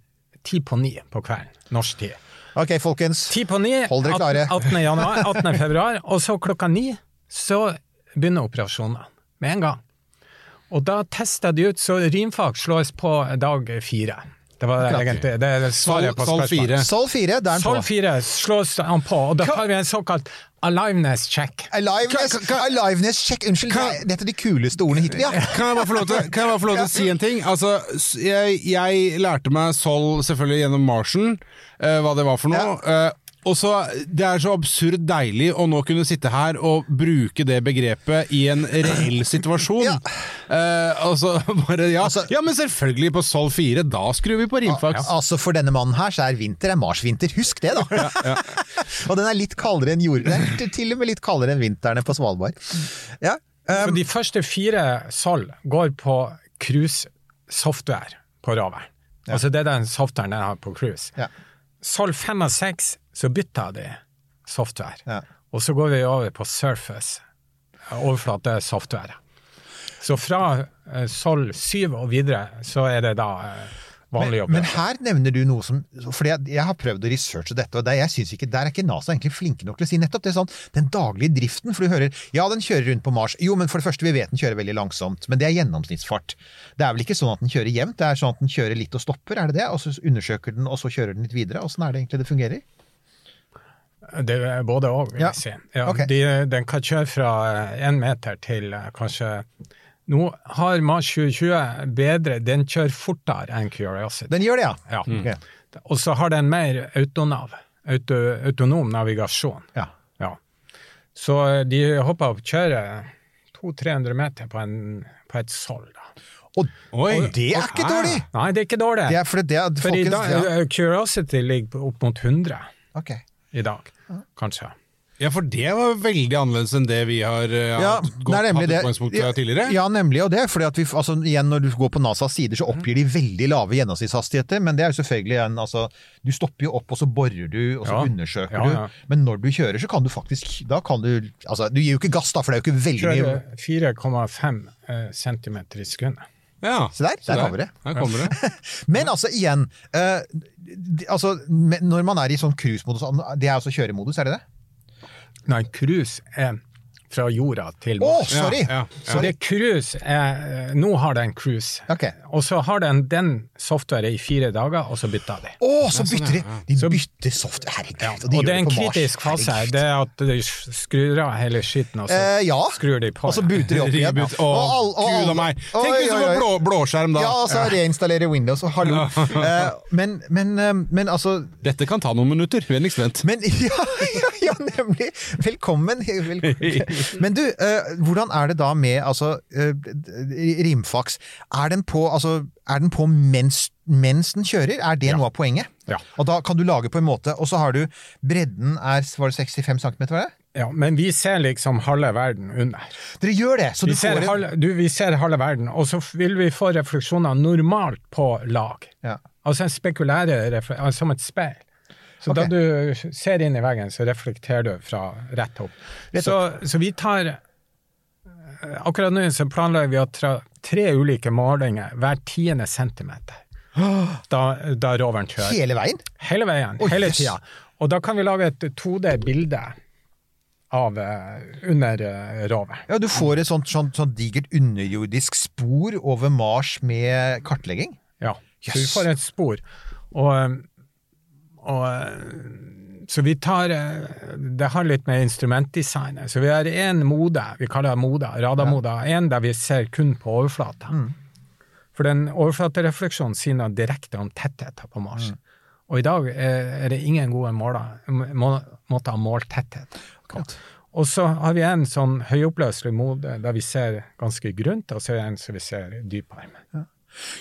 ti på ni på kvelden. Norsk tid. Ok, folkens. Ti på ni, Hold dere klare. 18. 18. januar, 18. februar, og så klokka ni så begynner operasjonene med en gang. Og da testa de ut, så rimfag slås på dag fire. Det var egentlig det er svaret på Sol spørsmålet. 4. Sol 4, der er Sol 4 slås han på, og da har vi en såkalt aliveness check. Aliveness, aliveness check. Unnskyld, Kan- dette er de kuleste ordene hittil. Ja. Kan jeg bare få lov til, kan jeg bare få lov til å si en ting? Altså, jeg, jeg lærte meg Sol selvfølgelig gjennom Martian, uh, hva det var for noe. Eh, og så, Det er så absurd deilig å nå kunne sitte her og bruke det begrepet i en reell situasjon. Ja. Eh, altså, bare, ja. Altså- ja, men selvfølgelig på Sol 4, da skrur vi på rimfaks. Altså For denne mannen her så er vinter er marsvinter. Husk det, da! og den er litt kaldere enn jord... Til og med litt kaldere enn vintrene på Svalbard. Ja, um, de første fire Sol går på cruise-software på roveren. Altså det er den softwaren jeg har på cruise. Ja. Sol 5 og 6 så bytta de software, Ja. og så går vi over på Surface, overflate-software. Så fra eh, Sol 7 og videre så er det da eh, vanlig jobb. men her nevner du noe som For jeg, jeg har prøvd å researche dette, og det, jeg synes ikke, der er ikke NASA egentlig flinke nok til å si nettopp det. er sånn, Den daglige driften, for du hører ja, den kjører rundt på Mars. Jo, men for det første, vi vet den kjører veldig langsomt, men det er gjennomsnittsfart. Det er vel ikke sånn at den kjører jevnt, det er sånn at den kjører litt og stopper, er det det? Og så undersøker den, og så kjører den litt videre. Åssen er det egentlig det fungerer? Det er både og, vil Ja. jeg si. Ja, okay. de, den kan kjøre fra én meter til eh, kanskje Nå har Mars 2020 bedre, den kjører fortere enn Curiosity. Den gjør det, ja. Ja. Ok. Og så har den mer autonav, auto, autonom navigasjon. ja. Ja. Så eh, de hopper opp kjører 200-300 meter på, en, på et Sol. Da. Og, Oi. og det er ikke dårlig! Nei, det er ikke dårlig. Det er fordi det, er- folkens, ja. eh, Curiosity ligger opp mot 100 Ok. I dag, kanskje. Ja, for det var veldig annerledes enn det vi har eh, Ja, hatt utgangspunkt fra tidligere. Ja, nemlig. Og det er fordi at vi, altså, igjen når du går på NASAs sider, så oppgir de veldig lave gjennomsnittshastigheter. Men det er jo selvfølgelig en altså, Du stopper jo opp, og så borer du, og så Ja. undersøker Ja, ja. du. Men når du kjører, så kan du faktisk Da kan du Altså, du gir jo ikke gass, da, for det er jo ikke veldig mye 4,5 eh, cm i sekundet. Ja, Se der, der der kommer det. Der kommer det. Men altså, igjen uh, altså, Når man er i sånn cruisemodus Det er altså kjøremodus, er det det? Nei, cruise er fra jorda til Å, Oh, sorry! Ja, ja. Så det cruise er eh, Nå har den cruise. Ok. Og så har den den software i fire dager, og så bytter de. Å, så bytter de! De bytter software, Herregud. Ja, og de og det er en kritisk fase. Herregud. Det er at de skrur av hele skitten, og så Eh, ja. skrur de på. Og så buter de opp igjen. Reboot. Å, Og all- og gud a meg. Tenk hvis du får blå, blåskjerm da. Ja, og så reinstallere Windows, og hallo. men, men, men, eh, men altså Dette kan ta noen minutter. Vennligst vent. men, ja, ja, ja, nemlig! Velkommen. Men du, eh, hvordan er det da med altså, eh, rimfaks? Er den på, altså, er den på mens, mens den kjører? Er det noe av poenget? Ja. Og da kan du lage på en måte, og så har du Bredden er var det 65 cm, var det? Ja, men vi ser liksom halve verden under. Dere gjør det, så Vi du ser, får en halve, du, vi ser halve verden, og så vil vi få refleksjoner normalt på lag. ja. Altså en spekulære refle- altså som et speil. Så okay. da du ser inn i veggen, så reflekterer du fra rett opp. Rett Så, så vi tar eh, Akkurat nå så planlegger vi å ta tre ulike målinger hver tiende centimeter. Da, da roveren kjører. Hele veien? Hele veien, oh, hele tida. Og da kan vi lage et 2D-bilde av eh, under eh, roveren. Ja, du får et sånt, sånt, sånt digert underjordisk spor over Mars med kartlegging. Ja, yes. du får et spor. Og, og Så vi tar eh, Det har litt med instrumentdesignet. Så vi har én mode, vi kaller det mode, radarmode. En der vi ser kun på overflata. For den overflaterefleksjonen sier noe direkte om tettheten på Mars. Og i dag er er det ingen gode måler, må, måter å måle tetthet. Og så har vi en sånn høyoppløselig mode der vi ser ganske grunt, og så er det en som vi ser dypere med.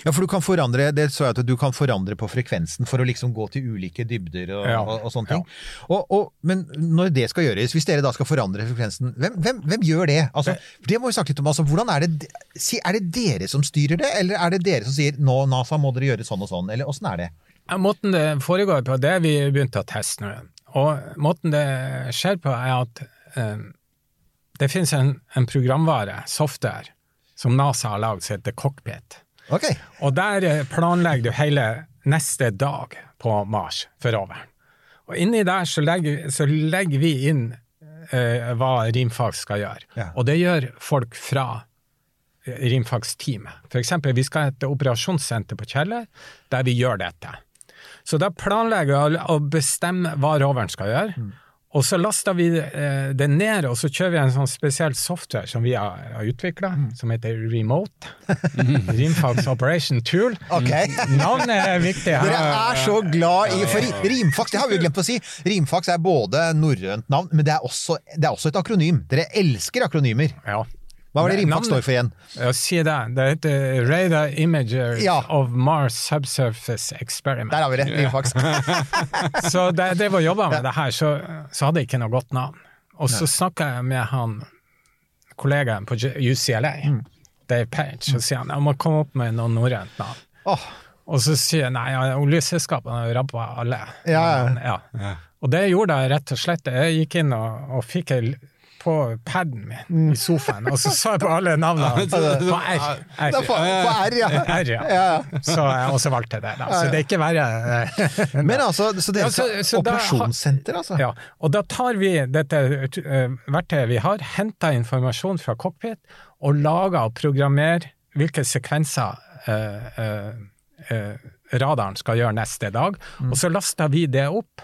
Ja, for du kan forandre det så jeg at du kan forandre på frekvensen for å liksom gå til ulike dybder og, Ja. og, og sånne ting. Og, og, men når det skal gjøres, hvis dere da skal forandre frekvensen, hvem, hvem, hvem gjør det? Altså, det må vi snakke litt om. Altså, hvordan er det, er det dere som styrer det, eller er det dere som sier nå, NASA, må dere gjøre sånn og sånn, eller åssen er det? Ja, Måten det foregår på, det er vi begynte å teste nå. Og måten det skjer på, er at eh, det finnes en, en programvare, software, som NASA har lagd, som heter Cockpit. Ok. Og der eh, planlegger du hele neste dag på Mars for roveren. Og inni der så legger, så legger vi inn eh, hva Rimfag skal gjøre. Ja. Og det gjør folk fra Rimfagsteamet. Rimfags-teamet. For eksempel, vi skal ha et operasjonssenter på Kjeller, der vi gjør dette. Så da planlegger vi å- bestemme hva roveren skal gjøre. Og så laster vi den det ned, og så kjører vi en sånn spesiell software som vi har, har utvikla, som heter Remote. Rimfags Operation Tool. Okay. Navnet er viktig her. Dere er så glad i For Rimfax, det har vi glemt å si. Rimfaks er både norrønt navn, men det er, også, det er også et akronym. Dere elsker akronymer. Ja. Hva var det Men står for igjen? Si det. Det heter Radar Imager Ja. of Mars Subsurface Experiment. Der har vi det. RIMFAX. Så da jeg drev og jobba med det her, så, så hadde jeg ikke noe godt navn. Og så snakka jeg med han kollegaen på UCLA, Mm. Dave Page, og sier han jeg må komme opp med noe norrønt navn. Oh. Og så sier jeg nei, ja, oljeselskapene har rabba alle. Ja, ja. Og det gjorde jeg rett og slett. Jeg gikk inn og, og fikk ei på paden min Mm. i sofaen, og så sa jeg på alle navnene på R. det er på, på R, ja. R, ja. Så, og så valgte jeg det. Da. Så det er ikke verre. eh, Men altså, så er Ja, så- så Operasjonssenter, altså? Ja, og da tar vi dette eh, verktøyet vi har, henter informasjon fra cockpit, og lager og programmerer hvilke sekvenser eh, eh, eh, radaren skal gjøre neste dag. Mm. Og så laster vi det opp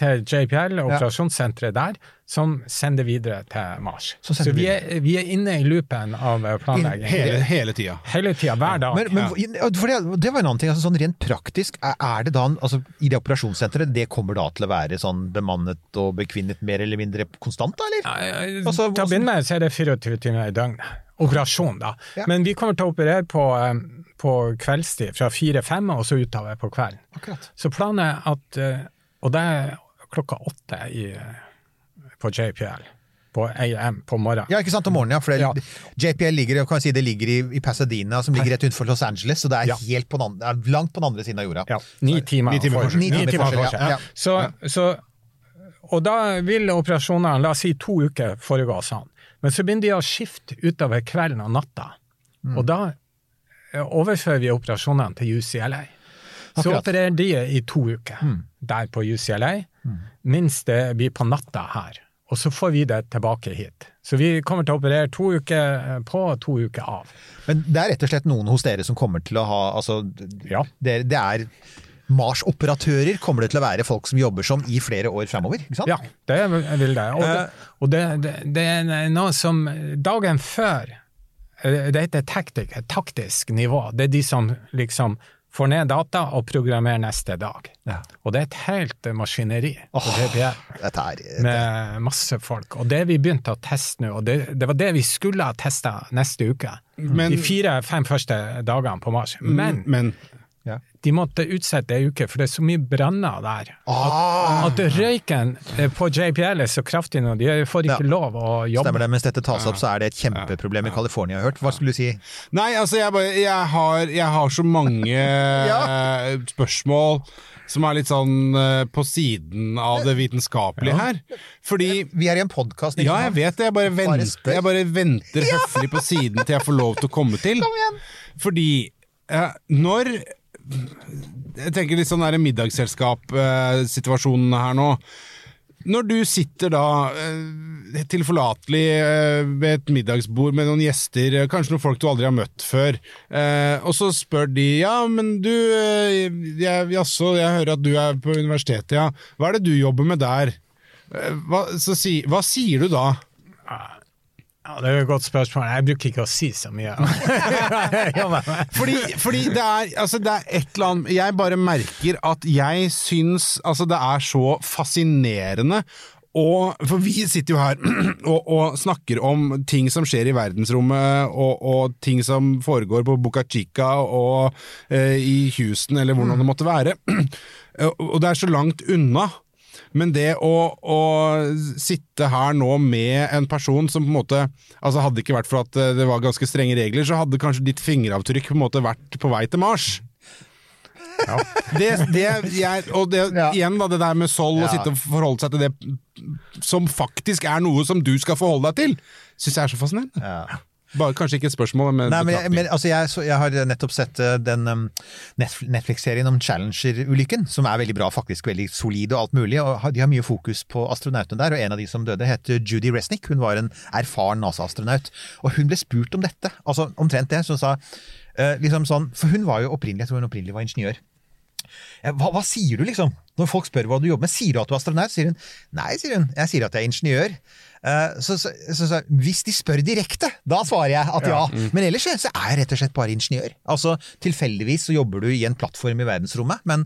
til JPL, operasjonssenteret der, som sender videre til Mars. Så Så, vi, er, vi er inne i loopen av eh, planlegging. Hele, hele tida. Hele tida, hver dag. Men, men for det, det var en annen ting, altså sånn rent praktisk, er, det da, altså i det operasjonssenteret, det kommer da til å være sånn bemannet og bekvinnet mer eller mindre konstant, da, eller? Ja, Altså, til å begynne med så er det 24 timer i døgnet. Operasjon, da. Ja. Men vi kommer til å operere på, eh, på kveldstid, fra fire-fem og så utover på kvelden. Akkurat. Så planen er at eh, Og det er klokka åtte i, eh, på JPL på AM på morgenen. Ja, ikke sant, om morgenen, ja. For det, Ja. JPL ligger, kan si, det ligger i, i Pasadena, som ligger rett utenfor Los Angeles, så det er, Ja. helt på den det er langt på den andre siden av jorda. Ja, ni timer. Ni timer forskjell. Ni timer. Så, så, og da vil operasjonene, la oss si to uker, foregå sånn. Men så begynner de å skifte utover kvelden og natta. Mm. Og da eh, overfører vi operasjonene til UCLA. Så Akkurat. Mm. opererer de i to uker der på UCLA, minst det blir på natta her. Og så får vi det tilbake hit. Så vi kommer til å operere to uker på og to uker av. Men det er rett og slett noen hos dere som kommer til å ha altså, Ja. det, det er Mars-operatører kommer det til å være folk som jobber som i flere år fremover, ikke sant? Ja, det vil det. Og, det, og det, det, det er noe som dagen før eh, Det heter taktik, taktisk nivå. Det er de som liksom får ned data og programmerer neste dag. Ja. Og det er et helt eh, maskineri DPR Dette er med masse folk. Og det vi begynte å teste nå, og det, det var det vi skulle ha testa neste uke, Men- de fire-fem første dagene på Mars. Men Men de måtte utsette ei uke, for det er så mye branner der. ah, At røyken eh, på JPL er så kraftig nå, de får ikke Ja. lov å jobbe. Stemmer det. Mens dette tas opp, så er det et kjempeproblem i California, har jeg hørt. Hva skulle du si? Nei, altså jeg, bare, jeg, har, jeg har så mange ja. spørsmål som er litt sånn eh, på siden av det vitenskapelige her. Fordi Vi er i en podkast, Ja, jeg vet det. Jeg bare, venter, jeg bare venter høflig på siden til jeg får lov til å komme til. Fordi eh, når Jeg tenker litt sånn middagsselskap-situasjonen her nå. Når du sitter da eh, tilforlatelig eh, ved et middagsbord med noen gjester, eh, kanskje noen folk du aldri har møtt før, og så spør de ja, men du, jaså, jeg, jeg hører at du er på universitetet, ja. Hva er det du jobber med der? Hva, si, hva sier du da? Ja, det er et godt spørsmål. Jeg bruker ikke å si så mye. Fordi, fordi det, er, altså det er et eller annet Jeg bare merker at jeg syns altså det er så fascinerende. Og, for vi sitter jo her og, og snakker om ting som skjer i verdensrommet, og, og ting som foregår på Buca Chica og eh, i Houston, eller hvordan det måtte være. og det er så langt unna. Men det å, å sitte her nå med en person som på en måte altså Hadde det ikke vært for at eh, det var ganske strenge regler, så hadde kanskje ditt fingeravtrykk på en måte vært på vei til Mars. Det, det, jeg, og det, Ja. igjen da, det der med Sol, å Ja. sitte og forholde seg til det som faktisk er noe som du skal forholde deg til, syns jeg er så fascinerende. Ja. Bare Kanskje ikke et spørsmål, men Nei, men, men altså, jeg, så, jeg har nettopp sett eh, den um, Netflix-serien om Challenger-ulykken, som er veldig bra, faktisk veldig solid og alt mulig. og De har mye fokus på astronautene der, og en av de som døde heter Judy Resnick. Hun var en erfaren NASA-astronaut, og hun ble spurt om dette, altså omtrent det, så hun sa uh, liksom sånn, For hun var jo opprinnelig, jeg tror hun opprinnelig var ingeniør. Ja, Hva, hva sier du, liksom? Når folk spør hva du jobber med, sier du at du er astronaut? Sier hun. Nei, sier hun. Jeg sier at jeg er ingeniør. Eh, så, så, så, så hvis de spør direkte, da svarer jeg at ja. Men ellers så er jeg rett og slett bare ingeniør. Altså, Tilfeldigvis så jobber du i en plattform i verdensrommet, men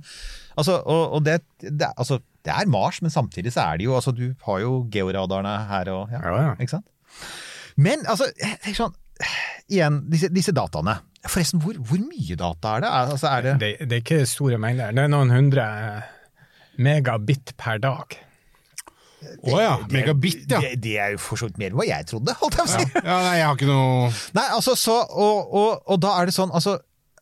altså, og, og det, det, altså, det er Mars, men samtidig så er det jo altså, Du har jo georadarene her og ja, Ja, ja. Ikke sant? Men altså, tenker sånn Igjen, disse, disse dataene. Forresten, hvor, hvor mye data er det? Altså, er det Det, det er ikke store mengder. Det er noen hundre eh, megabit per dag. Å ja, megabit, ja. Det, det er jo for så vidt mer enn hva jeg trodde, holdt jeg på å si. ja. Nei, jeg har ikke noe Nei, altså, så, og, og, og da er det sånn, altså,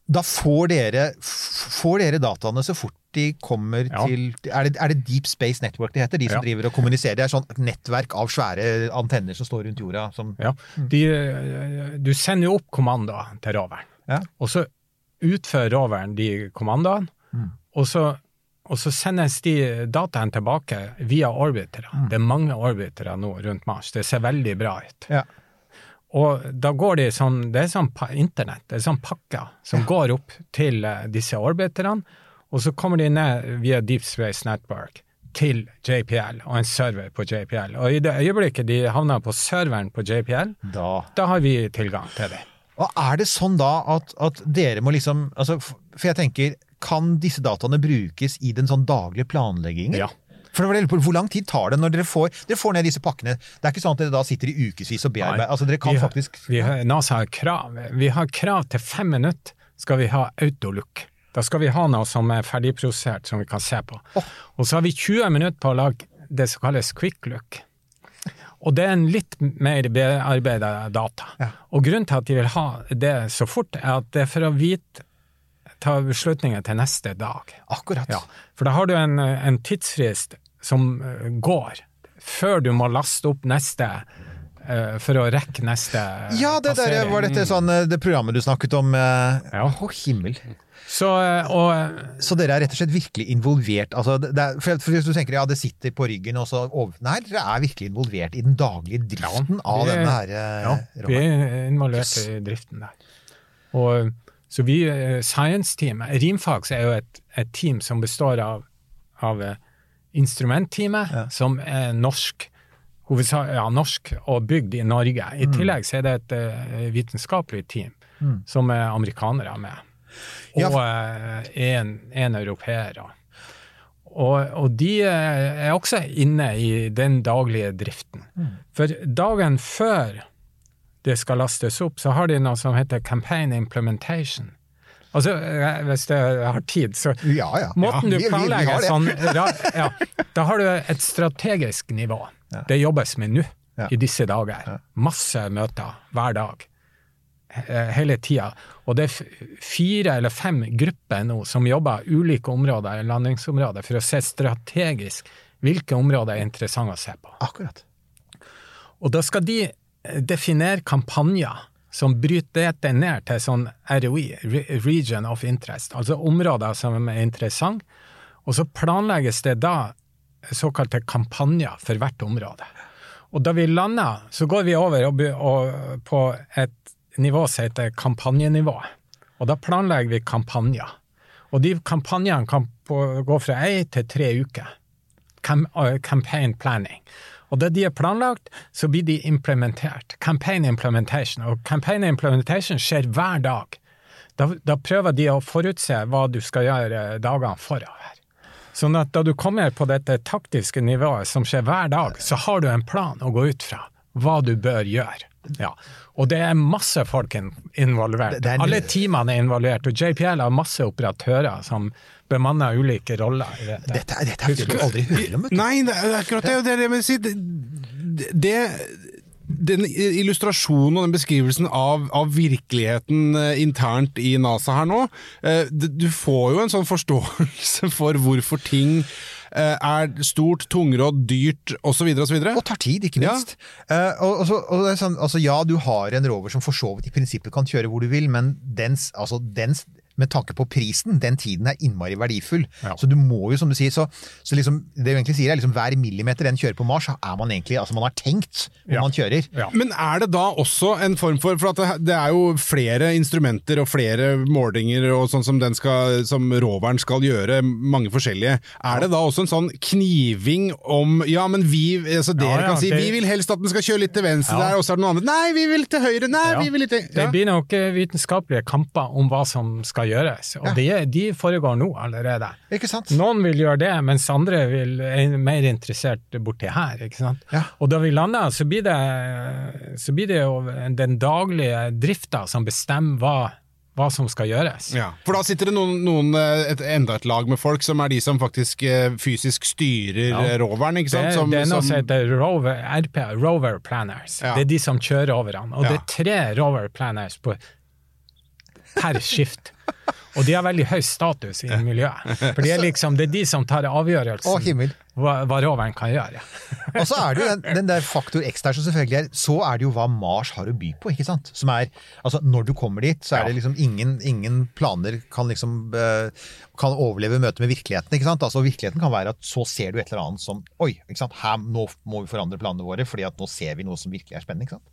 da får dere, får dere dataene så fort de kommer Ja. til er det, er det Deep Space Network det heter? De som Ja. driver og kommuniserer? Det er sånn nettverk av svære antenner som står rundt jorda? Som, Ja. De, eh, du sender jo opp kommandoer til roveren, Ja. og så utfører roveren de kommandoene, Mm. og, så, og så sendes de dataene tilbake via orbitere. Mm. Det er mange orbitere nå rundt Mars. Det ser veldig bra ut. Ja. Og da går de sånn, det er sånn internett, det er sånn pakker som går opp til eh, disse orbiterne, og så kommer de ned via Deep Space Network til JPL og en server på JPL. Og i det øyeblikket de havner på serveren på JPL, Da da har vi tilgang til det. Og er det sånn da at, at dere må liksom altså, For jeg tenker, kan disse dataene brukes i den sånn daglige planleggingen? Ja. For det var det Hvor lang tid tar det når dere får, dere får ned disse pakkene? Det er ikke sånn at dere da sitter i ukevis og bearbeider? Altså Dere kan vi har, faktisk vi har, NASA har krav. Vi har krav til fem minutter skal vi ha autolook. Da skal vi ha noe som er ferdigprosessert, som vi kan se på. Og så har vi 20 minutter på å lage det som kalles quick look. Og det er en litt mer bearbeida data. Ja. Og grunnen til at de vil ha det så fort, er at det er for å vite ta beslutninger til neste dag. Akkurat. Ja, for da har du en, en tidsfrist som eh, går, før du må laste opp neste for å rekke neste Ja, det der passering. var dette sånn, eh, det programmet du snakket om. eh, Ja. Å, himmel. Så, eh, og Så dere er rett og slett virkelig involvert? Altså, det er, for, for Hvis du tenker ja, det sitter på ryggen og så over, Nei, dere er virkelig involvert i den daglige driften av vi- denne her Ja, Ja, vi er involvert i driften der. Og, så vi, eh, Science-teamet, Rimfags er jo et, et team som består av, av instrumentteamet, instrumentteamet, som er norsk, ja, norsk og bygd i Norge. I tillegg så er det et uh, vitenskapelig team som er amerikanere med. Og eh, en, en europeer. Og, og de eh, er også inne i den daglige driften. For dagen før det skal lastes opp, så har de noe som heter campaign implementation. Altså, eh, hvis jeg har tid, så Ja, ja. Måten Ja, du vi- vi- vi planlegger sånn ja, Da har du et strategisk nivå. Det jobbes med nå, Ja. i disse dager. Masse møter hver dag. eh, Hele tida. Og det er fire eller fem grupper nå som jobber ulike områder, landingsområder, for å se strategisk hvilke områder er interessante å se på. Akkurat. Og da skal de eh, definere kampanjer som bryter dette ned til sånn ROI, Region of Interest, altså områder som er interessante, og så planlegges det da såkalte kampanjer for hvert område. Og da vi lander, så går vi over på et nivå som heter kampanjenivå. Og da planlegger vi kampanjer. Og de kampanjene kan gå fra ei til tre uker. Uh, campaign planning. Og da de er planlagt, så blir de implementert. Campaign implementation. Og campaign implementation skjer hver dag. Da, da prøver de å forutse hva du skal gjøre dagene forover. Sånn at da du kommer på dette taktiske nivået som skjer hver dag, så har du en plan å gå ut fra. Hva du bør gjøre. Ja. Og det er masse folk in involvert. Det- det er- Alle teamene er involvert, og JPL har masse operatører som bemanner ulike roller. i dette. Dette, er- dette er du aldri hørt om. vet du. Nei, det er akkurat det. Det det. Det, det, den illustrasjonen og den beskrivelsen av, av virkeligheten eh, internt i NASA her nå, eh, du får jo en sånn forståelse for hvorfor ting eh, er stort, tungrodd, dyrt osv. osv. Og tar tid, ikke minst. Ja. og, og, så, og sånn, altså, ja, du har en rover som for så vidt i prinsippet kan kjøre hvor du vil, men dens, altså, dens med tanke på prisen, den tiden er innmari verdifull. Ja. Så du må jo, som du sier, så, så liksom, det du egentlig sier er liksom hver millimeter den kjører på Mars, er man egentlig, altså man har tenkt hvor Ja. man kjører. Ja. Men er det da også en form for For at det, det er jo flere instrumenter og flere målinger og sånn som, den skal, som roveren skal gjøre, mange forskjellige. Er det da også en sånn kniving om Ja, men vi altså Dere Ja, ja, kan si det- vi vil helst at den skal kjøre litt til venstre Ja. der, og så er det noen andre Nei, vi vil til høyre! Nei, Ja. vi vil litt til Det blir nok eh, vitenskapelige kamper om hva som skal gjøres, og de, de foregår nå allerede. Ikke sant? Noen vil gjøre det, mens andre vil, er mer interessert borti her. ikke sant? Ja. Og da vi lander, så blir det, så blir det jo den daglige drifta som bestemmer hva, hva som skal gjøres. Ja, For da sitter det noen, noen eh, et, enda et lag med folk som er de som faktisk eh, fysisk styrer Ja. eh, roveren, ikke sant? Som, det er noe som heter rover, RP, Rover Planners. Ja. Det er de som kjører over den, Og det er tre Rover Planners på, per skift. Og de har veldig høy status i miljøet. For det er liksom, det er de som tar avgjørelsen himmel. hva, hva roveren kan gjøre. Og så er det jo den, den der faktor X der som selvfølgelig er Så er det jo hva Mars har å by på, ikke sant? Som er Altså, når du kommer dit, så er det liksom ingen, ingen planer kan liksom eh, Kan overleve møtet med virkeligheten, ikke sant? Altså, virkeligheten kan være at så ser du et eller annet som Oi, ikke sant? Her, nå må vi forandre planene våre, fordi at nå ser vi noe som virkelig er spennende, ikke sant?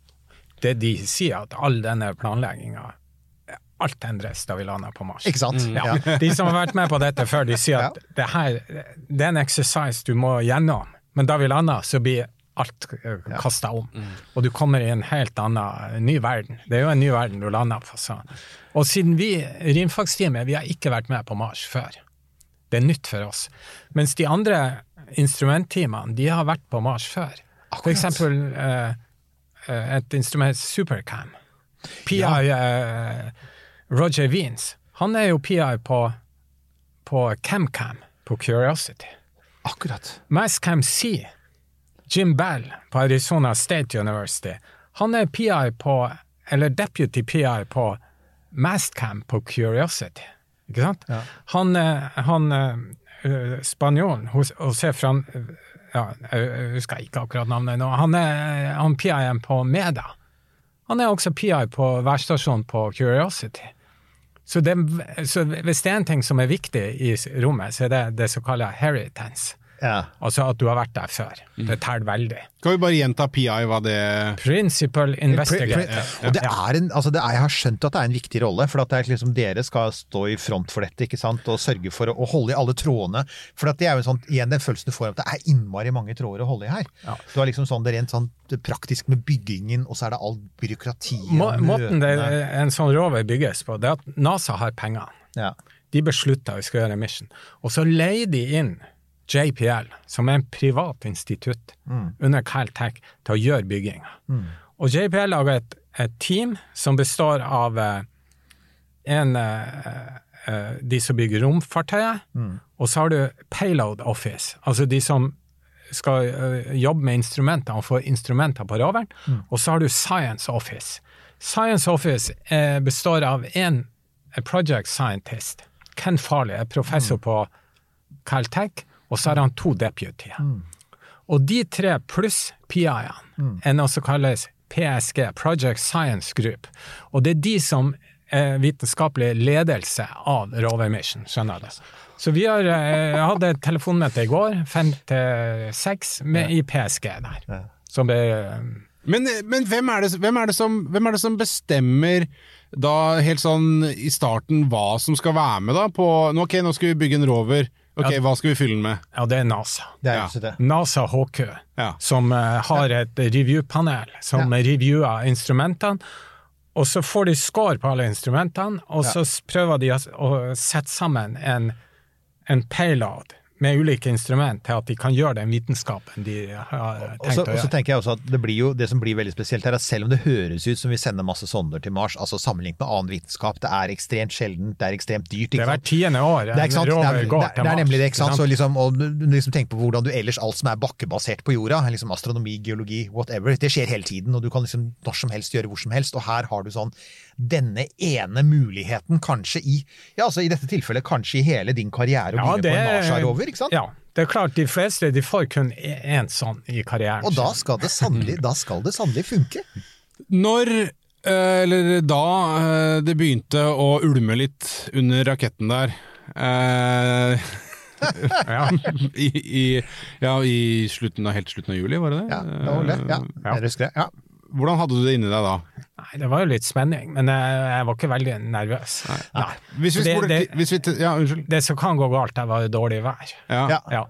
Det de sier, at all denne planlegginga Alt endres da vi lander på Mars. Ikke sant? Ja. De som har vært med på dette før, de sier at det her det er en exercise du må gjennom, men da vi lander, så blir alt kasta om. Og du kommer i en helt annen ny verden. Det er jo en ny verden du lander på. Så. Og siden vi, Rimfagsteamet, vi har ikke vært med på Mars før. Det er nytt for oss. Mens de andre instrumentteamene, de har vært på Mars før. For eksempel eh, eh, et instrument Supercam. PI eh, Roger Weens, han er jo PI på, på CamCam på Curiosity. Akkurat. MassCam C, Jim Bell på Arizona State University, han er PI på, eller deputy PI på Mastcam på Curiosity. Ikke sant? Han, eh, han eh, spanjolen hos- og ser ja, Jeg husker ikke akkurat navnet nå. Han er han PI-en på Meda. Han er også PI på værstasjonen på Curiosity. Så, det, så hvis det er en ting som er viktig i rommet, så er det det som kalles heritance. Ja. Altså at du har vært der før. Det teller veldig. Kan vi bare gjenta PI, hva det Principal investigator. Og det er en, altså det er, jeg har skjønt at det er en viktig rolle, for at det er liksom dere skal stå i front for dette ikke sant? og sørge for å, å holde i alle trådene. For at det er jo sånn, igjen den følelsen du får av at det er innmari mange tråder å holde i her. Du har liksom sånn, det er rent sånn praktisk med byggingen, og så er det all byråkratiet Må, måten det, er en sånn rover bygges på, det er at NASA har penger. Ja. De beslutter vi skal gjøre en mission. Og så leier de inn JPL, som er en privat institutt under Caltech, til å gjøre bygginga. Og JPL lager et, et team som består av eh, en eh, eh, de som bygger romfartøyet, og så har du payload office, altså de som skal eh, jobbe med instrumenter og få instrumenter på roveren, og så har du science office. Science office eh, består av en project scientist, Ken Farley, er professor på Caltech, og så har han to deputyer. Og de tre pluss PI-ene er noe som kalles PSG, Project Science Group. Og det er de som er vitenskapelig ledelse av Rover Mission, skjønner du. Så vi har, eh, hadde et telefonmøte i går, fem til seks, med i PSG der. Som ble Men, men hvem, er det, hvem, er det som, hvem er det som bestemmer da helt sånn i starten hva som skal være med da på Ok, nå skal vi bygge en rover. Ok, Ja. hva skal vi fylle den med? Ja, det er NASA. Det er Ja. det. NASA HQ, Ja. som uh, har et reviewpanel som reviewer instrumentene. Og så får de score på alle instrumentene, og så prøver de å, å sette sammen en, en payload med ulike instrument til at de kan gjøre den vitenskapen de har tenkt også, å og så tenker jeg også at det, blir jo, det som blir veldig spesielt her, er selv om det høres ut som vi sender masse sonder til Mars, altså sammenlignet med annen vitenskap, det er ekstremt sjeldent, det er ekstremt dyrt. Det er hvert tiende år? Det, rover er, går til Mars. det er nemlig det, ikke sant? Så liksom, og liksom tenker på hvordan du ellers alt som er bakkebasert på jorda, liksom astronomi, geologi, whatever, det skjer hele tiden, og du kan liksom når som helst gjøre hvor som helst, og her har du sånn denne ene muligheten, kanskje i, ja altså i dette tilfellet, kanskje i hele din karriere å Ja, begynne på en er- Mars-rover, ikke sant? Ja, det er klart de fleste de får kun én sånn i karrieren. Og da skal det sannelig, da skal det sannelig funke. Når, eh, eller da, eh, det begynte å ulme litt under raketten der eh, ja. i, i, ja, i slutten av, helt slutten av juli, var det det? Ja, det var det. Ja, Ja. jeg husker det. Ja. Hvordan hadde du det inni deg da? Nei, det var jo litt spenning, men jeg, jeg var ikke veldig nervøs. Nei. Hvis vi Det- spoler det- til- vi Ja, unnskyld. Det som kan gå galt, det var dårlig vær. Ja. Ja. Ja.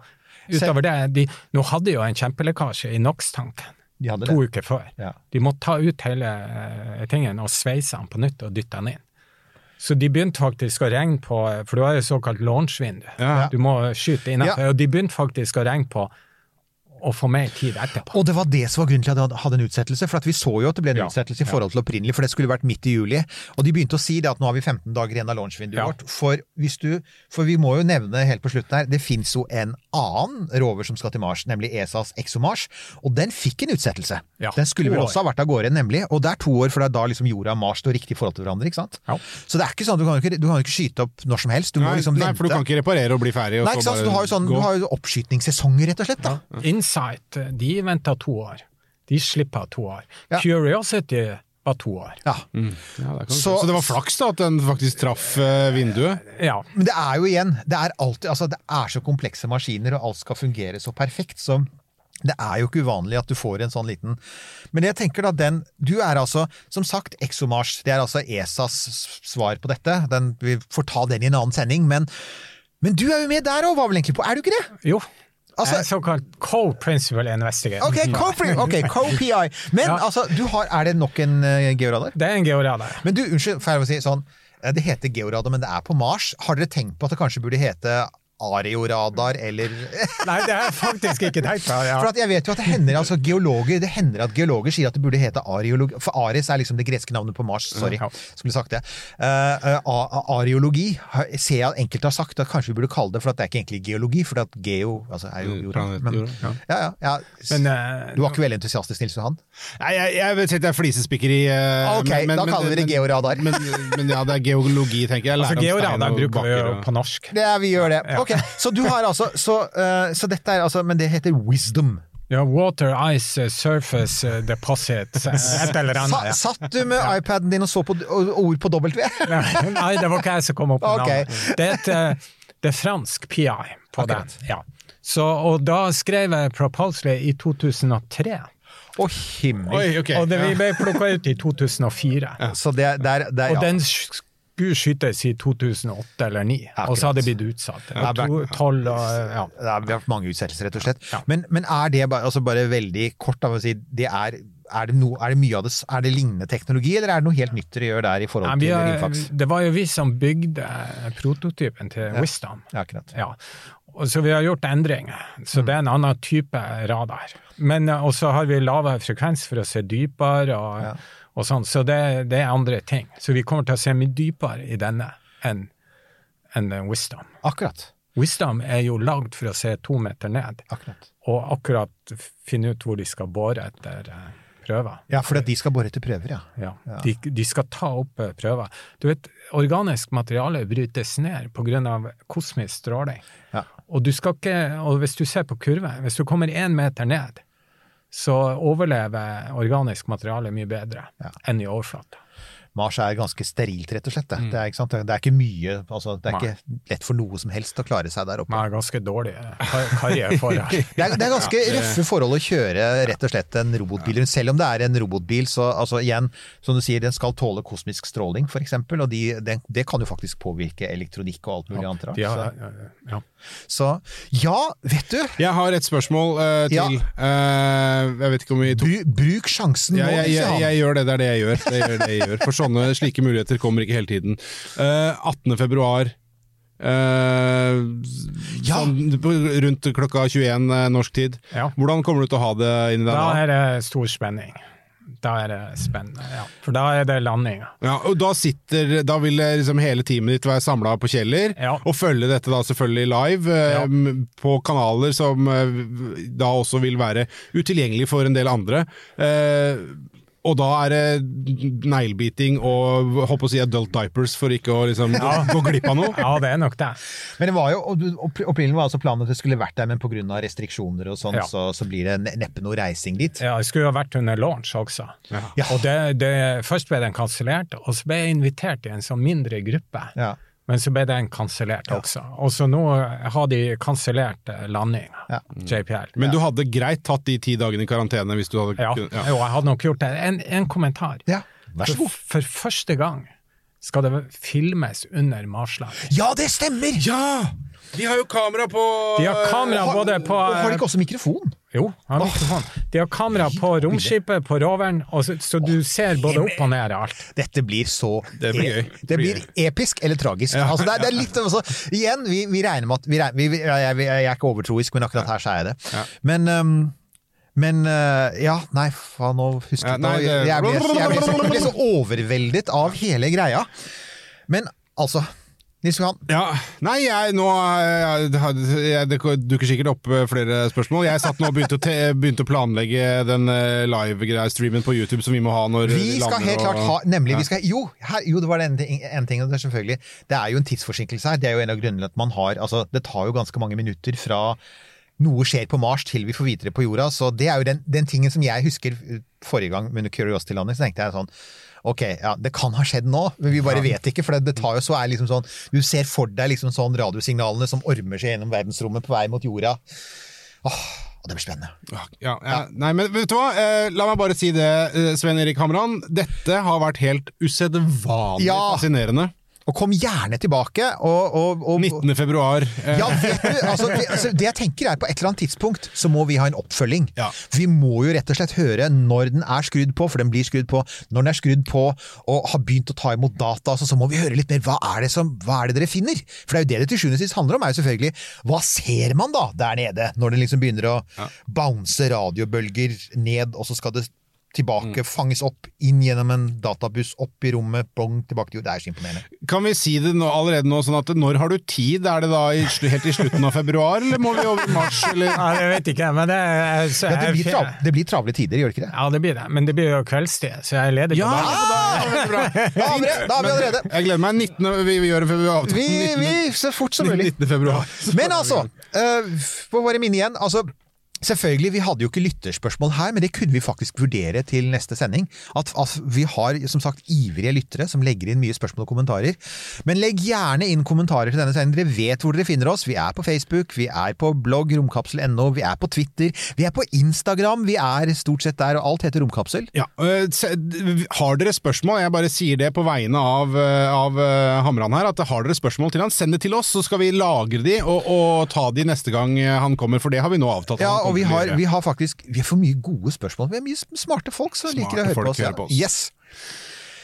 Utover det, de, nå hadde jo en kjempelekkasje i NOx-tanken De to det. uker før. Ja. De måtte ta ut hele uh, tingen og sveise den på nytt og dytte den inn. Så de begynte faktisk å regne på, for du har jo såkalt launch-vindu. Ja. Du må skyte innenfor, Ja. og de begynte faktisk å regne på å få mer tid etterpå. Og det var det som var grunnen til at de hadde en utsettelse. For vi så jo at det ble en Ja. utsettelse i forhold til opprinnelig, for det skulle vært midt i juli. Og de begynte å si det at nå har vi 15 dager igjen av launchvinduet Ja. vårt. For, hvis du, for vi må jo nevne helt på slutten her, det fins jo en annen rover som skal til Mars, nemlig ESAs ExoMars. Og den fikk en utsettelse. Ja, den skulle vel også ha vært av gårde, nemlig. Og det er to år, for det er da liksom jorda og Mars står riktig i forhold til hverandre. ikke sant? Ja. Så det er ikke sånn, du kan jo ikke, du kan jo ikke skyte opp når som helst. Du må Nei, liksom nei, for du kan ikke reparere og bli ferdig, og Nei, ikke sant? Så du har jo, sånn, oppskytningssesonger, rett og slett. da. Insight, de venta to år. De slipper to år. Ja. Curiosity var to år. Ja. Ja, det. Så- så det var flaks da at den faktisk traff eh, vinduet? Ja. Men det er jo igjen, det er alltid, altså det er så komplekse maskiner, og alt skal fungere så perfekt, så det er jo ikke uvanlig at du får en sånn liten Men jeg tenker da den Du er altså, som sagt, ExoMars. Det er altså ESAs svar på dette. Den, vi får ta den i en annen sending, men, men du er jo med der òg, var vel egentlig på? Er du ikke det? Jo. Altså- Jeg er såkalt co-principal investigator. Ok, co-PI! ok, co-PI. Men Ja. altså, du har, er det nok en uh, georadar? Det er en georadar. Men du, unnskyld, får jeg si sånn eh, Det heter georadar, men det er på Mars. Har dere tenkt på at det kanskje burde hete areoradar eller Nei, det er faktisk ikke tenkt på. Ja. For jeg vet jo at det hender altså geologer Det hender at geologer sier at det burde hete ariologi For Aris er liksom det greske navnet på Mars. Sorry, Ja. skulle sagt det. Uh, uh, ariologi ser jeg at enkelte har sagt at kanskje vi burde kalle det for at det er ikke egentlig geologi, for at geo altså, er jo jorda. Men, ja. ja, ja. Men, uh, du var ikke veldig entusiastisk, Nils Johan? Nei, jeg, jeg vet ikke, det er flisespikkeri. eh, Ok, da kaller vi det georadar. Men, men ja, det er geologi, tenker jeg. altså, georadar bruker vi jo på norsk. Det vi gjør det. Ja. Ok, Så du har altså Så, uh, så dette er altså Men det heter wisdom. Ja, water, ice, eh, surface, eh, deposit, et eller annet. Ja. satt du med iPaden din og så på ord på W? Nei, det var ikke jeg som kom opp med okay. navnet. Det er, et, det er fransk PI på okay. den. Ja. Så, og da skrev jeg Propulsely i 2003. Å, himmel. Oi, okay. Og det vi ble plukka ut i 2004. Så det, er- der, ja. Og ja. den skulle skytes i 2008 eller 2009, og så hadde det blitt utsatt. Ja, Og to- 12 og, ja. Det har vært mange utsettelser, rett og slett. Ja. Men, men er det bare, altså bare veldig kort da, si, det er, er, det no, er det mye av det, er det lignende teknologi, eller er det noe helt nytt dere gjør der i forhold til har- Rimfax? Det var jo vi som bygde prototypen til Wisdom. Ja, akkurat. Ja. Så vi har gjort endringer, så Mm. det er en annen type radar. Men eh, også har vi lavere frekvens for å se dypere og, Ja. og sånn, så det, det er andre ting. Så vi kommer til å se mye dypere i denne enn en Wisdom. Akkurat. Wisdom er jo lagd for å se to meter ned, akkurat. og akkurat finne ut hvor de skal bore etter eh, prøver. Ja, for de skal bore etter prøver, ja. Ja, de, de skal ta opp eh, prøver. Du vet, organisk materiale brytes ned pga. kosmisk stråling. Ja. Og, du skal ikke, og hvis du ser på kurven, hvis du kommer én meter ned, så overlever organisk materiale mye bedre enn i overflata. Mars er ganske sterilt, rett og slett. Det, det, er, ikke sant? det er ikke mye, altså, det er Nei. ikke lett for noe som helst å klare seg der oppe. Det er ganske dårlig kar karriere for Det er, det er ganske røffe forhold å kjøre rett og slett en robotbil rundt. Selv om det er en robotbil, så altså igjen, som du sier, den skal tåle kosmisk stråling, eksempel, og de, den, det kan jo faktisk påvirke elektronikk og alt mulig annet. rart. Ja, Så, ja. så ja, vet du! Jeg har et spørsmål uh, til. Ja. Eh, jeg vet ikke om vi tok Bru, bruk sjansen nå, Ja, jeg, jeg, Nils Johan. jeg gjør det, det er det jeg gjør. Det gjør det jeg gjør. Sånne slike muligheter kommer ikke hele tiden. Uh, 18. februar. eh, Ja. sånn, rundt klokka 21 eh, norsk tid. Ja. Hvordan kommer du til å ha det inni der Da da? er det stor spenning. Da er det spennende, ja. For da er det landinga. Ja, og da sitter Da vil eh, liksom hele teamet ditt være samla på Kjeller, Ja. og følge dette da selvfølgelig live eh, Ja. um, på kanaler som uh, da også vil være utilgjengelig for en del andre. Eh, og da er det neglebiting og håper å si adult diapers for ikke å liksom gå, gå glipp av noe. Ja, det er nok det. Men det var jo, Opprinnelig var altså planen at det skulle vært der, men pga. restriksjoner og sånn, Ja. så, så blir det neppe noe reising dit. Ja, det skulle jo vært under launch også. Ja. Og det, det, først ble den kansellert, og så ble jeg invitert i en sånn mindre gruppe. Ja. Men så ble den kansellert også. Og så nå har de kansellert eh, landinga, Ja. JPL. Men du hadde greit tatt de ti dagene i karantene hvis du hadde ja. ja. Jo, jeg hadde nok gjort det. En, en kommentar. ja. Vær så For, god. for første gang skal det filmes under marslanding. Ja, det stemmer! Ja! De har jo kamera på De har kamera både på og Har de ikke også mikrofon? Jo, har mikrofon. De har kamera på romskipet, på roveren, og så, så du ser både opp og ned og alt. Dette blir så Det blir gøy. Det blir episk eller tragisk. Altså, det, er, det er litt også, Igjen, vi, vi regner med at vi regner, vi, vi, jeg, jeg, jeg er ikke overtroisk, men akkurat her så er jeg det. Men um, men uh, ja, nei, faen, nå husker Ja, jeg nei, det- jeg, ble, jeg, ble så, jeg ble så overveldet av hele greia. Men altså Nils Johan, Ja, nei, jeg nå jeg, jeg, Det dukker sikkert opp eh, flere spørsmål. Jeg satt nå og begynte å, te, begynte å planlegge den eh, live-streamen på YouTube som vi må ha når vi skal lander helt klart ha Nemlig, vi skal Jo, her, jo det var en en ting, det er selvfølgelig Det er jo en tidsforsinkelse her. Det er jo en av grunnene at man har Altså, det tar jo ganske mange minutter fra noe skjer på Mars til vi får vite det på jorda. Så det er jo den, den tingen som jeg husker forrige gang under Curiosity-landet. så tenkte jeg sånn Ok, ja, det kan ha skjedd nå, men vi bare vet ikke. For det, det tar jo så er liksom sånn Du ser for deg liksom sånn radiosignalene som ormer seg gjennom verdensrommet på vei mot jorda. Åh, det blir spennende. Ja, ja. Nei, men vet du hva? Eh, la meg bare si det, Svein Sven Erik Hamran. Dette har vært helt usedvanlig Ja. fascinerende. Og kom gjerne tilbake. Og, og, og, 19. februar. eh, Ja, vet du, altså, det, altså, det jeg tenker er på et eller annet tidspunkt så må vi ha en oppfølging. Ja. Vi må jo rett og slett høre når den er skrudd på, for den blir skrudd på. Når den er skrudd på og har begynt å ta imot data, altså, så må vi høre litt mer. Hva er, det som, hva er det dere finner? For det er jo det det til sjuende og sist handler om. er jo selvfølgelig Hva ser man da der nede, når den liksom begynner å bounce radiobølger ned, og så skal det tilbake, fanges opp, inn gjennom en databuss, opp i rommet, bong, tilbake til jord. Det er så imponerende. Kan vi si det nå, allerede nå, sånn at når har du tid? Er det da i, helt i slutten av februar, eller må vi over i mars, eller? Ja, det vet ikke jeg, men det, er- så Ja, det, blir trav, det blir travle tider, gjør det ikke det? Ja, det blir det, men det blir jo kveldstid, så jeg er ledig Ja, på dagen. Ja, bra. Da har vi det! Da har vi allerede. Jeg gleder meg. 19. Vi, vi gjør en før vi avtaler. Vi, vi, så fort som mulig. 19. februar. Men altså, uh, på våre minne igjen. altså Selvfølgelig, Vi hadde jo ikke lytterspørsmål her, men det kunne vi faktisk vurdere til neste sending. At, at Vi har som sagt ivrige lyttere som legger inn mye spørsmål og kommentarer. Men legg gjerne inn kommentarer til denne sendingen. Dere vet hvor dere finner oss. Vi er på Facebook, vi er på blogg romkapsel.no, vi er på Twitter, vi er på Instagram. Vi er stort sett der, og alt heter Romkapsel. Ja, øh, Har dere spørsmål, jeg bare sier det på vegne av, øh, av øh, Hamran her, at har dere spørsmål til han, send det til oss, så skal vi lagre de og, og ta de neste gang han kommer, for det har vi nå avtalt. Ja, og vi har, vi har faktisk Vi har for mye gode spørsmål. Vi har mye smarte folk som liker å høre på oss. hører på oss. Yes.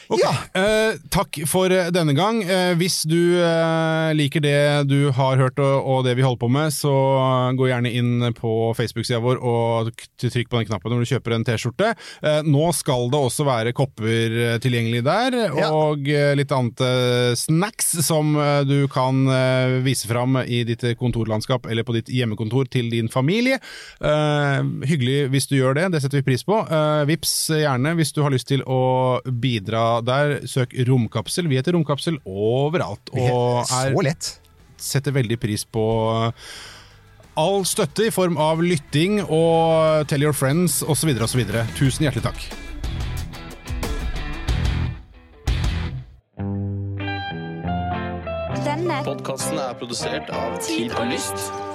Ok, Ja. eh, takk for eh, denne gang. Eh, hvis du eh, liker det du har hørt og, og det vi holder på med, så gå gjerne inn på Facebook-sida vår og trykk på den knappen når du kjøper en T-skjorte. Eh, nå skal det også være kopper eh, tilgjengelig der, Ja. og litt annet snacks som du kan vise fram i ditt kontorlandskap eller på ditt hjemmekontor til din familie. Hyggelig hvis du gjør det, det setter vi pris på. Eh, vips gjerne hvis du har lyst til å bidra der. Søk Romkapsel. Vi heter Romkapsel overalt, og er, Så lett. setter veldig pris på all støtte i form av lytting og tell your friends osv. osv. Tusen hjertelig takk. Denne Podkasten er produsert av Tid og Lyst.